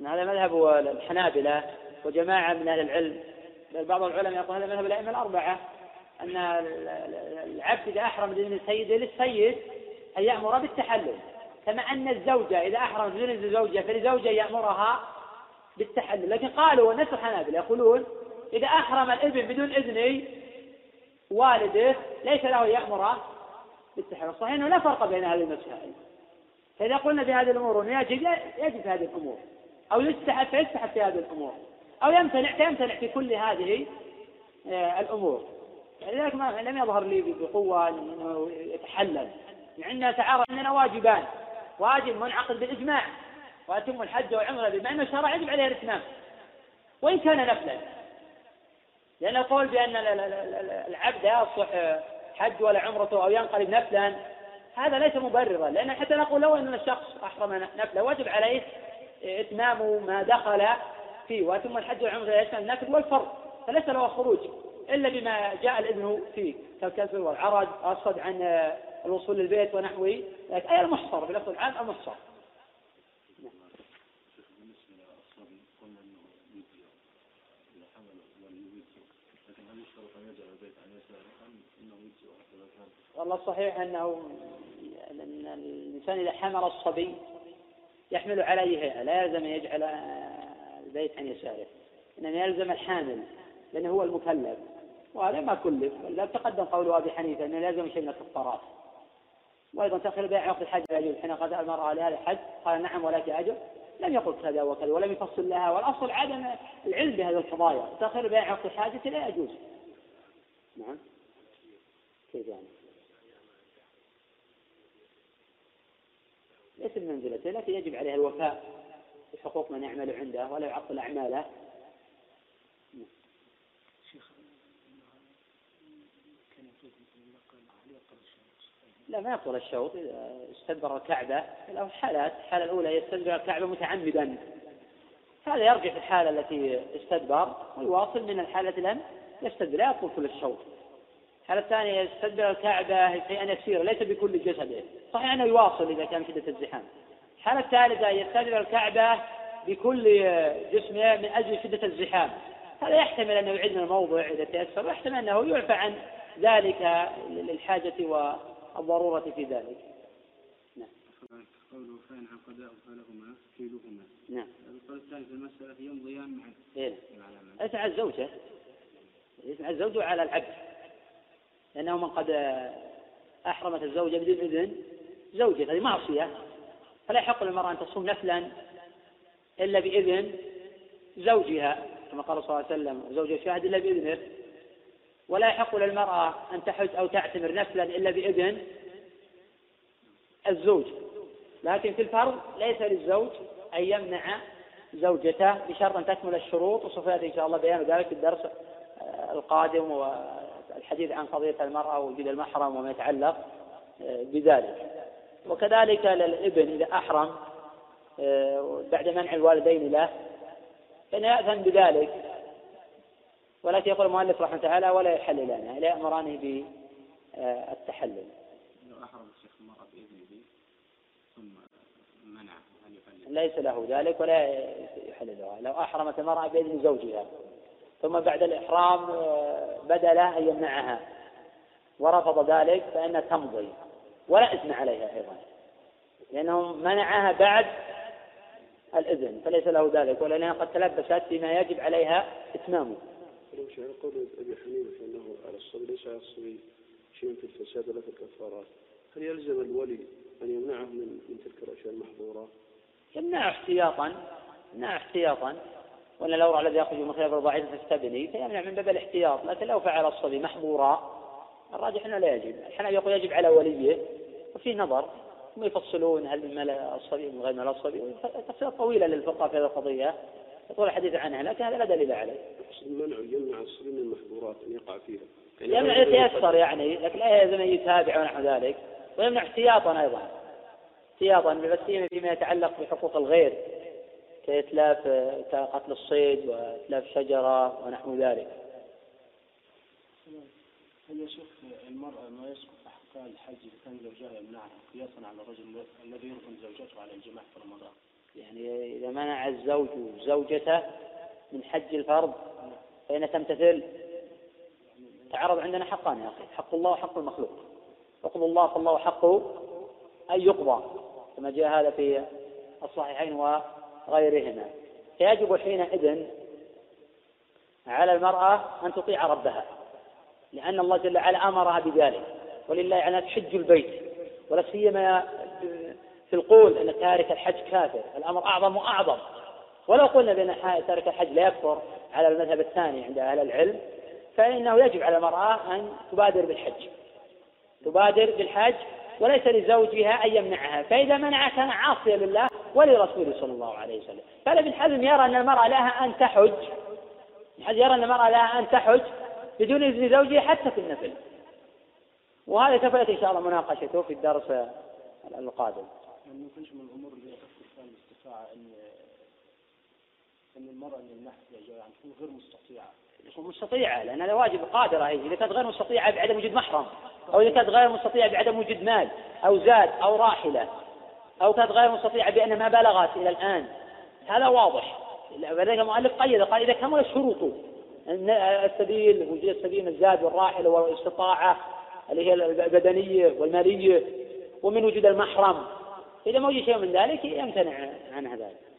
أن هذا مذهب الحنابلة وجماعة من أهل العلم بل بعض العلماء يقول هذا مذهب الأئمة الأربعة. أن العبد إذا أحرم بدون سيده للسيد أن يأمر بالتحلل كما أن الزوجة إذا أحرمت بدون زوجة فلزوجة يأمرها بالتحلل لكن قالوا نفس الحنابلة يقولون إذا أحرم الإبن بدون إذن والده ليس له يأمره بالتحلل صحيح أنه لا فرق بين هذه المسائل. فإذا قلنا في هذه الأمور أنه يجب يجب في هذه الأمور. أو يستحب فيستحب في هذه الأمور. أو يمتنع فيمتنع في كل هذه آه، الأمور. لذلك ما لم يظهر لي بقوة أنه يتحلل. عندنا تعارض عندنا واجبان. واجب منعقد بالإجماع. وأتم الحج والعمرة بما أن الشرع يجب عليه الإتمام وإن كان نفلا. لأن القول بأن العبد يصح حج ولا عمرته أو ينقلب نفلا هذا ليس مبررا. لأن حتى نقول لو أن الشخص أحرم نفلا وجب عليه إتمام ما دخل فيه. وأتم الحج والعمرة يشمل النفل والفرض فليس له خروج إلا بما جاء الإذن فيه كالكسر والعرج والصد عن الوصول للبيت ونحوه. أي المحصر بلفظ العام المحصر والله الصحيح أنه أن الإنسان إذا حمل الصبي يحمل عليه هيئة لا يلزم أن يجعل البيت عن يساره إنما يلزم الحامل لأنه هو المكلف. وهذا ما كلف لا تقدم قول أبي حنيفة أنه لازم شيء من الكفارات. وأيضا تأخير بيع عقد الحج لا يجوز حين قال المرأة لهذا الحج قال نعم ولك أجر. لم يقل كذا وكذا ولم يفصل لها والأصل عدم العلم بهذه القضايا. تأخير بيع عقد الحاجة لا يجوز. نعم. كيف يعني؟ ليس من منزلته لكن يجب عليه الوفاء بحقوق من يعمل عنده ولا يعطل أعماله. لا ما يطول الشوط إذا استدبر الكعبة له حالات. الحالة الأولى يستدبر الكعبة متعمدا. هذا يرجع في الحالة التي استدبر. ويواصل من الحالة التي لم يستدبر لا يطول كل الشوط الحالة الثانية يستدبر الكعبة شيئا يسيرا ليس بكل جسده. صحيح أنه يواصل إذا كان شدة الزحام. الحالة الثالثة يستدبر الكعبة بكل جسمه من أجل شدة الزحام. هذا يحتمل أنه من الموضع إذا تيسر ويحتمل أنه يعفى عن ذلك للحاجة والضرورة في ذلك. نعم. قوله فإن عقدا فلهما كيلهما. نعم. القول الثاني في المسألة يمضيان معا. إيه. ليس على الزوجة. ليس على الزوج وعلى العبد. لأنه من قد أحرمت الزوجة بدون إذن زوجة هذه معصية. فلا يحق للمرأة أن تصوم نفلا إلا بإذن زوجها كما قال صلى الله عليه وسلم زوج الشاهد إلا بإذنه. ولا يحق للمرأة أن تحج أو تعتمر نفلا إلا بإذن الزوج. لكن في الفرض ليس للزوج أن يمنع زوجته بشرط أن تكمل الشروط وسوف يأتي إن شاء الله بيان ذلك في الدرس القادم والحديث عن قضية المرأة ووجود المحرم وما يتعلق بذلك وكذلك للابن إذا أحرم بعد منع الوالدين له فإنه يأثم بذلك ولكن يقول المؤلف رحمه تعالى ولا يحللانه لا يأمرانه بالتحلل. لو أحرم الشيخ المرأة بإذنه ثم منع هل يحلل؟ ليس له ذلك ولا يحللها، لو أحرمت المرأة بإذن زوجها ثم بعد الإحرام بدا له أن يمنعها ورفض ذلك فإنها تمضي. ولا إثم عليها أيضا. لأنه منعها بعد الإذن فليس له ذلك. ولأنها قد تلبست بما يجب عليها إتمامه. قول أبي حنيفة أنه على الصبي ليس على الصبي شيء في الفساد ولا في الكفارات. هل يلزم الولي أن يمنعه من من تلك الأشياء المحظورة؟ يمنع احتياطا يمنع احتياطا. ولا لو الذي يخرج من خلاف الضعيف فاستبني فيمنع من باب الاحتياط لكن لو فعل الصبي محظورا الراجح أنه لا يجب الحنابلة يقول يجب على وليه وفي نظر هم يفصلون هل من ملأ الصبي من غير ملأ الصبي تفصيلات طويلة للفقهاء في هذه القضية يطول الحديث عنها لكن هذا لا دليل عليه. المنع يمنع الصبي من المحظورات أن يقع فيها. يعني يمنع يتيسر يعني لكن لا يلزم أن يتابع ونحو ذلك ويمنع احتياطا أيضا. احتياطا بس فيما يتعلق بحقوق الغير كإتلاف كقتل الصيد وإتلاف شجرة ونحو ذلك. هل يشوف المرأة ما يسقط أحكام الحج إذا كان زوجها يمنعها قياسا على الرجل الذي يرغم زوجته على الجماع في رمضان؟ يعني إذا منع الزوج زوجته من حج الفرض فإن تمتثل تعرض عندنا حقان يا أخي حق الله وحق المخلوق يقضى الله فالله حقه أن يقضى كما جاء هذا في الصحيحين وغيرهما فيجب حينئذ على المرأة أن تطيع ربها لأن الله جل وعلا أمرها بذلك. ولله على حج البيت ولا سيما في القول أن تارك الحج كافر. الأمر أعظم وأعظم. ولو قلنا بأن تارك الحج لا يكفر على المذهب الثاني عند أهل العلم فإنه يجب على المرأة أن تبادر بالحج. تبادر بالحج وليس لزوجها أن يمنعها. فإذا منعها كان عاصيا لله ولرسوله صلى الله عليه وسلم. فابن حزم يرى أن المرأة لها أن تحج. ابن يرى أن المرأة لها أن تحج بدون إذن زوجها حتى في النفل. وهذا سوف يأتي إن شاء الله مناقشته في الدرس القادم. يعني من الأمور اللي تذكر فيها الاستطاعة أن أن المرأة من النحل يعني تكون غير مستطيعة. تكون مستطيعة لأن هذا واجب قادرة هي إذا كانت غير مستطيعة بعدم وجود محرم أو إذا كانت غير مستطيعة بعدم وجود مال أو زاد أو راحلة. أو كانت غير مستطيعة بأن ما بلغت إلى الآن. هذا واضح. فذلك المؤلف قيد قال إذا كمل الشروط السبيل وجود السبيل الزاد والراحلة والاستطاعة اللي هي البدنية والمالية ومن وجود المحرم. إذا ما وجد شيء من ذلك يمتنع عن ذلك